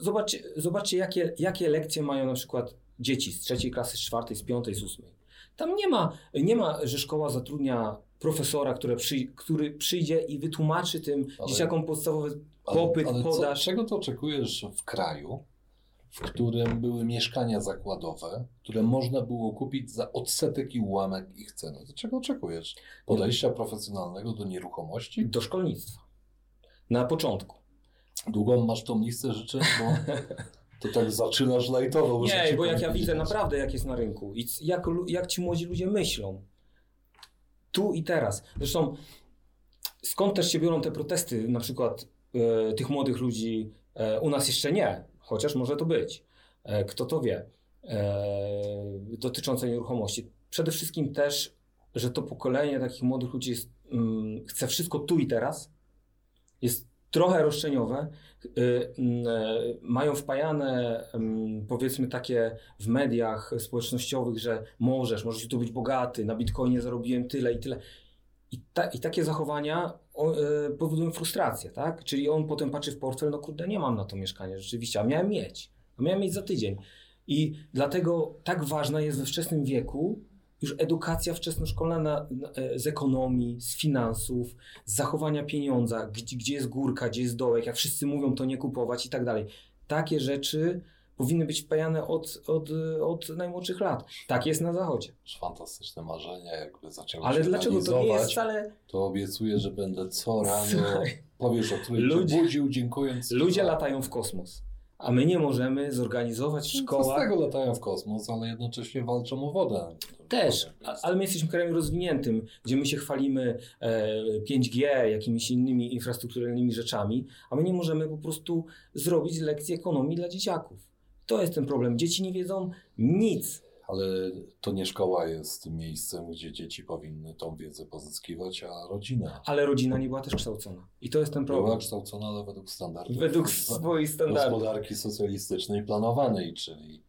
Zobaczcie, zobaczcie jakie, jakie lekcje mają na przykład dzieci z trzeciej klasy, z czwartej, z piątej, z ósmej. Tam nie ma, nie ma, że szkoła zatrudnia profesora, które przy, który przyjdzie i wytłumaczy tym Ale- dzieciakom podstawowy Ale- popyt, ale podaż. Co, czego to oczekujesz w kraju, w którym były mieszkania zakładowe, które można było kupić za odsetek i ułamek ich ceny? To czego oczekujesz? Podejścia profesjonalnego do nieruchomości? do szkolnictwa. Na początku. Długą masz tą listę życzeń, bo to tak zaczynasz lajtowo. Nie, bo jak ja widzę naprawdę, jak jest na rynku i jak, jak ci młodzi ludzie myślą. Tu i teraz. Zresztą skąd też się biorą te protesty, na przykład e, tych młodych ludzi, e, u nas jeszcze nie, chociaż może to być. E, kto to wie, e, dotyczące nieruchomości. Przede wszystkim też, że to pokolenie takich młodych ludzi jest, mm, chce wszystko tu i teraz, jest trochę roszczeniowe, y, e, mają wpajane, powiedzmy takie w mediach społecznościowych, że możesz, możesz tu być bogaty, na bitcoinie zarobiłem tyle i tyle. I, ta, i takie zachowania e, powodują frustrację, tak? Czyli on potem patrzy w portfel, no kurde, nie mam na to mieszkanie rzeczywiście, a miałem mieć, a miałem mieć za tydzień. I dlatego tak ważna jest we wczesnym wieku już edukacja wczesnoszkolna na, na, e, z ekonomii, z finansów, z zachowania pieniądza, gdzie, gdzie jest górka, gdzie jest dołek, jak wszyscy mówią, to nie kupować i tak dalej. Takie rzeczy powinny być wpajane od, od, od najmłodszych lat. Tak jest na zachodzie. Fantastyczne marzenia, jakby zaczęły Ale się dlaczego to nie jest wcale... To obiecuję, że będę co rano powiesz, o której Ludzie- budził, dziękując. Ludzie latają w kosmos, a my nie możemy zorganizować w Co z tego latają w kosmos, ale jednocześnie walczą o wodę. Też, a- ale my jesteśmy krajem rozwiniętym, gdzie my się chwalimy e, 5G, jakimiś innymi infrastrukturalnymi rzeczami, a my nie możemy po prostu zrobić lekcji ekonomii dla dzieciaków. To jest ten problem. Dzieci nie wiedzą nic. Ale to nie szkoła jest miejscem, gdzie dzieci powinny tą wiedzę pozyskiwać, a rodzina. Ale rodzina nie była też kształcona. I to jest ten Była problem. kształcona, ale według standardów Według swoich standardów. gospodarki socjalistycznej planowanej, czyli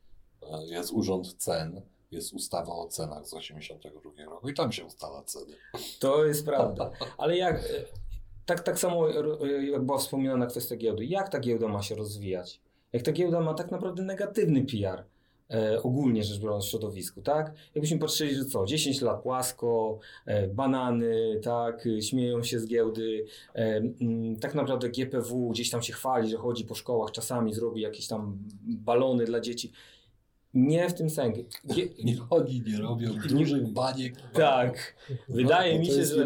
e, jest urząd cen, jest ustawa o cenach z 1982 roku i tam się ustala ceny. To jest prawda. Ale jak, e, tak, tak samo e, jak była wspomniana kwestia giełdy. Jak ta giełda ma się rozwijać? Jak ta giełda ma tak naprawdę negatywny PR, e, ogólnie rzecz biorąc w środowisku, tak? Jakbyśmy patrzyli, że co, 10 lat płasko, e, banany, tak, śmieją się z giełdy, e, mm, tak naprawdę GPW gdzieś tam się chwali, że chodzi po szkołach, czasami zrobi jakieś tam balony dla dzieci. Nie w tym sensie. Gie- Nie, oni nie robią dużych baniek. tak. Wydaje Bo mi się, że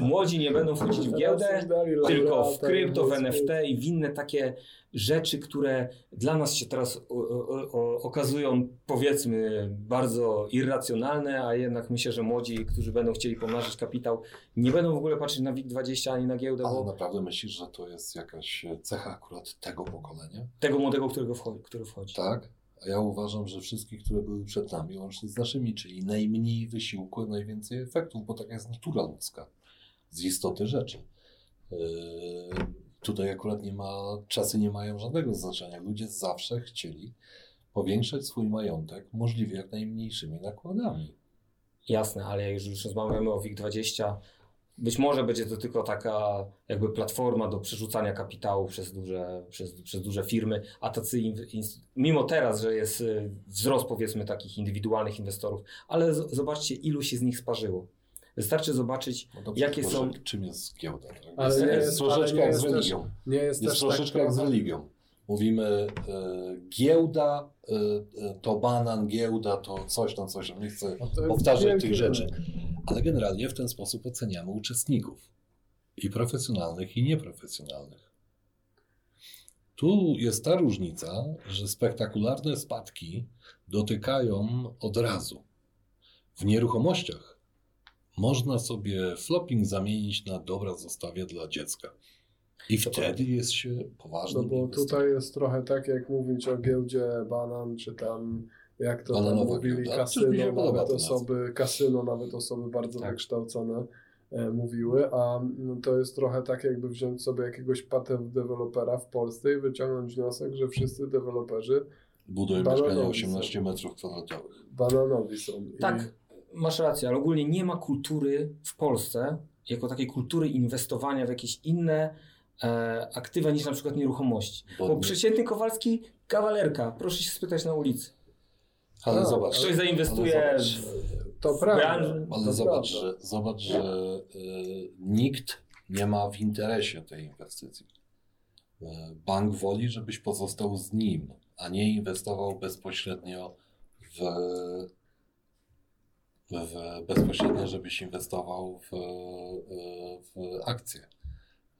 młodzi nie będą wchodzić w giełdę, tylko w krypto, w NFT i w inne takie rzeczy, które dla nas się teraz o, o, o, okazują powiedzmy bardzo irracjonalne, a jednak myślę, że młodzi, którzy będą chcieli pomnażyć kapitał, nie będą w ogóle patrzeć na WIG20 ani na giełdę, Ale bo naprawdę myślisz, że to jest jakaś cecha akurat tego pokolenia? tego młodego, którego wchodzi, który wchodzi. Tak. A ja uważam, że wszystkich, które były przed nami, łącznie z naszymi, czyli najmniej wysiłku, najwięcej efektów, bo taka jest natura ludzka z istoty rzeczy. Yy, tutaj akurat nie ma, czasy nie mają żadnego znaczenia. Ludzie zawsze chcieli powiększać swój majątek możliwie jak najmniejszymi nakładami. Jasne, ale jak już rozmawiamy o WIG20, być może będzie to tylko taka jakby platforma do przerzucania kapitału przez duże, przez, przez duże firmy, a tacy, in, in, mimo teraz, że jest y, wzrost powiedzmy takich indywidualnych inwestorów, ale z, zobaczcie ilu się z nich sparzyło. Wystarczy zobaczyć, No dobrze, jakie są... Czym jest giełda? Tak? Ale jest, nie jest, jest- troszeczkę nie jak jest z też- religią. Nie jest, Jest też troszeczkę tak jak z religią. Mówimy e, giełda, e, e, to banan, giełda, to coś tam, coś tam. Nie chcę No powtarzać tych rzeczy. Ale generalnie w ten sposób oceniamy uczestników. I profesjonalnych, i nieprofesjonalnych. Tu jest ta różnica, że spektakularne spadki dotykają od razu. W nieruchomościach można sobie flopping zamienić na dobra zostawię dla dziecka. I wtedy jest się No poważnym bo tutaj jest trochę tak, jak mówić o giełdzie banan, czy tam jak to tam Bananowa mówili, giełda. Się kasyno, nawet osoby, kasyno, nawet osoby bardzo Tak. wykształcone e, mówiły, a to jest trochę tak, jakby wziąć sobie jakiegoś patent dewelopera w Polsce i wyciągnąć wniosek, że wszyscy deweloperzy Budują mieszkania są. 18 metrów kwadratowych. bananowi są. I Tak, masz rację, ale ogólnie nie ma kultury w Polsce, jako takiej kultury inwestowania w jakieś inne e, aktywa niż na przykład nieruchomości. Bo Bo przeciętny Kowalski, kawalerka, proszę się spytać na ulicy. Ale Tak, zobacz. Ktoś zainwestuje zobacz, w To prawda. Ale To zobacz, prawda. że, zobacz, że y, nikt nie ma w interesie tej inwestycji. Y, bank woli, żebyś pozostał z nim, a nie inwestował bezpośrednio w, w bezpośrednio, żebyś inwestował w, y, w akcje.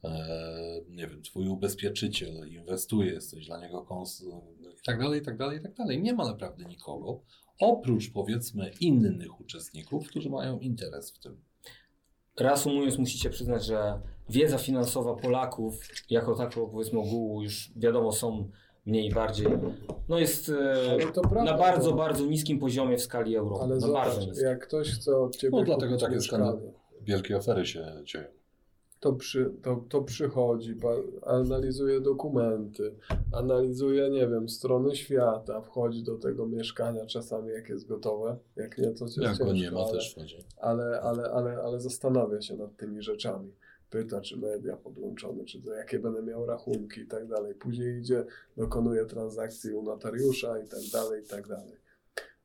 E, nie wiem, twój ubezpieczyciel inwestuje, jesteś dla niego kons tak dalej, i tak dalej, i tak dalej. Nie ma naprawdę nikogo, oprócz powiedzmy innych uczestników, którzy mają interes w tym. Reasumując, musicie przyznać, że wiedza finansowa Polaków, jako tako powiedzmy ogółu, już wiadomo, są mniej bardziej, no jest e, prawda, na bardzo, to- bardzo niskim poziomie w skali Europy. Ale na bardzo zobacz, niskim. jak ktoś chce od ciebie No, dlatego takie skandale. Wielkie afery się dzieją. To, przy, to, to przychodzi, analizuje dokumenty, analizuje, nie wiem, strony świata, wchodzi do tego mieszkania czasami jak jest gotowe, jak nie, to jest Jak ciężko, nie ma, ale, też wchodzi. ale, ale, ale, ale zastanawia się nad tymi rzeczami. Pyta, czy media podłączone, czy to, jakie będę miał rachunki i tak dalej. Później idzie, dokonuje transakcji u notariusza i tak dalej, i tak dalej.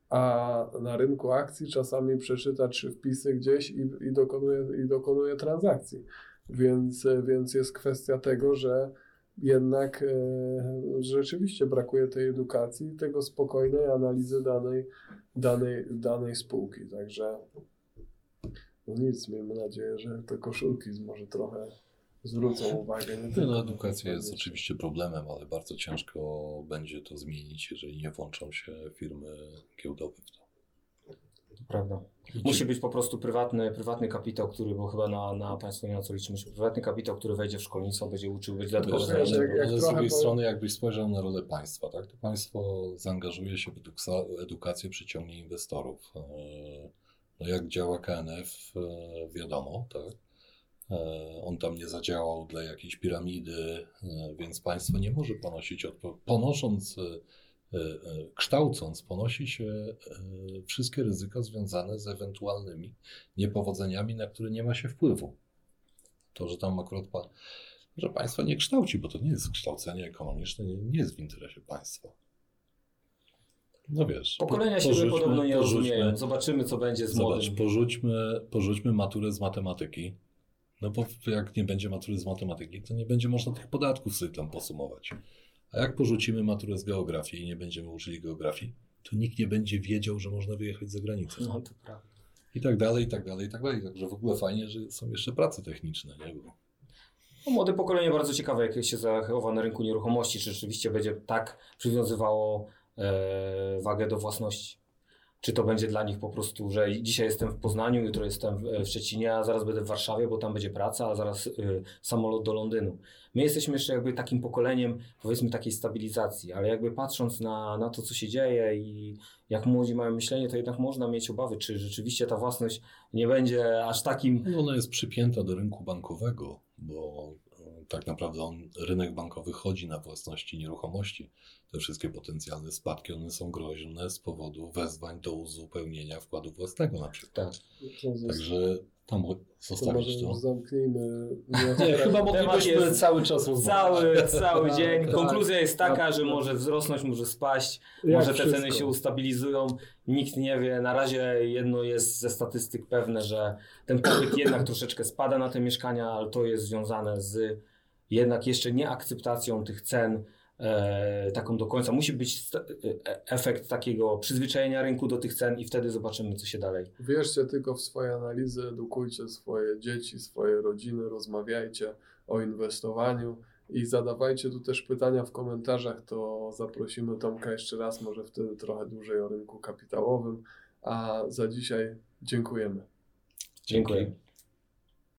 A na rynku akcji czasami przeczyta trzy wpisy gdzieś i, i, dokonuje, i dokonuje transakcji. Więc, więc jest kwestia tego, że jednak e, rzeczywiście brakuje tej edukacji i tego spokojnej analizy danej, danej, danej spółki. Także no nic, miejmy nadzieję, że te koszulki może trochę zwrócą uwagę. Nie No, edukacja jest oczywiście problemem, ale bardzo ciężko będzie to zmienić, jeżeli nie włączą się firmy giełdowe w to. Prawda. Musi być po prostu prywatny, prywatny kapitał, który, bo chyba na, na Państwo nie na co liczymy, prywatny kapitał, który wejdzie w szkolnictwo, będzie uczył, Wiesz, znany. jak- jak ale z drugiej po- strony, jakbyś spojrzał na rolę państwa, tak? to państwo zaangażuje się w edukację, przyciągnie inwestorów. E, No jak działa KNF, e, wiadomo, tak? E, On tam nie zadziałał dla jakiejś piramidy, więc państwo nie może ponosić odpo- Ponosząc, kształcąc, ponosi się e, wszystkie ryzyka związane z ewentualnymi niepowodzeniami, na które nie ma się wpływu. To, że tam akurat pa- że państwo nie kształci, bo to nie jest kształcenie ekonomiczne, nie, nie jest w interesie państwa. No wiesz. Pokolenia po- porzućmy- podobno nie porzućmy- rozumieją. Zobaczymy, co będzie z Zobacz, młodym. porzućmy, porzućmy maturę z matematyki. No bo jak nie będzie matury z matematyki, to nie będzie można tych podatków sobie tam posumować. A jak porzucimy maturę z geografii i nie będziemy uczyli geografii, to nikt nie będzie wiedział, że można wyjechać za granicę. No to prawda. I tak dalej, i tak dalej, i tak dalej. Także w ogóle fajnie, że są jeszcze prace techniczne, nie? Bo No, młode pokolenie bardzo ciekawe, jak się zachowa na rynku nieruchomości, czy rzeczywiście będzie tak przywiązywało e, wagę do własności. Czy to będzie dla nich po prostu, że dzisiaj jestem w Poznaniu, jutro jestem w, w Szczecinie, a zaraz będę w Warszawie, bo tam będzie praca, a zaraz y, samolot do Londynu. My jesteśmy jeszcze jakby takim pokoleniem, powiedzmy, takiej stabilizacji, ale jakby patrząc na, na to, co się dzieje i jak młodzi mają myślenie, to jednak można mieć obawy, czy rzeczywiście ta własność nie będzie aż takim No, Ona jest przypięta do rynku bankowego, bo e, tak naprawdę on, rynek bankowy chodzi na własności nieruchomości. Te wszystkie potencjalne spadki, one są groźne z powodu wezwań do uzupełnienia wkładu własnego na przykład. Tak. To Także tam to zostawić może to. już zamknijmy. Nie, chyba Temat moglibyśmy cały czas rozmawiać. Cały, cały Tak, dzień. tak, Konkluzja jest taka, tak, że tak. może wzrosnąć, może spaść, Jak może te wszystko. ceny się ustabilizują. Nikt nie wie. Na razie jedno jest ze statystyk pewne, że ten popyt jednak troszeczkę spada na te mieszkania, ale to jest związane z jednak jeszcze nieakceptacją tych cen e, taką do końca. Musi być e, efekt takiego przyzwyczajenia rynku do tych cen i wtedy zobaczymy, co się dalej. Wierzcie tylko w swoje analizy, edukujcie swoje dzieci, swoje rodziny, rozmawiajcie o inwestowaniu i zadawajcie tu też pytania w komentarzach, to zaprosimy Tomka jeszcze raz, może wtedy trochę dłużej o rynku kapitałowym, a za dzisiaj dziękujemy. Dziękuję.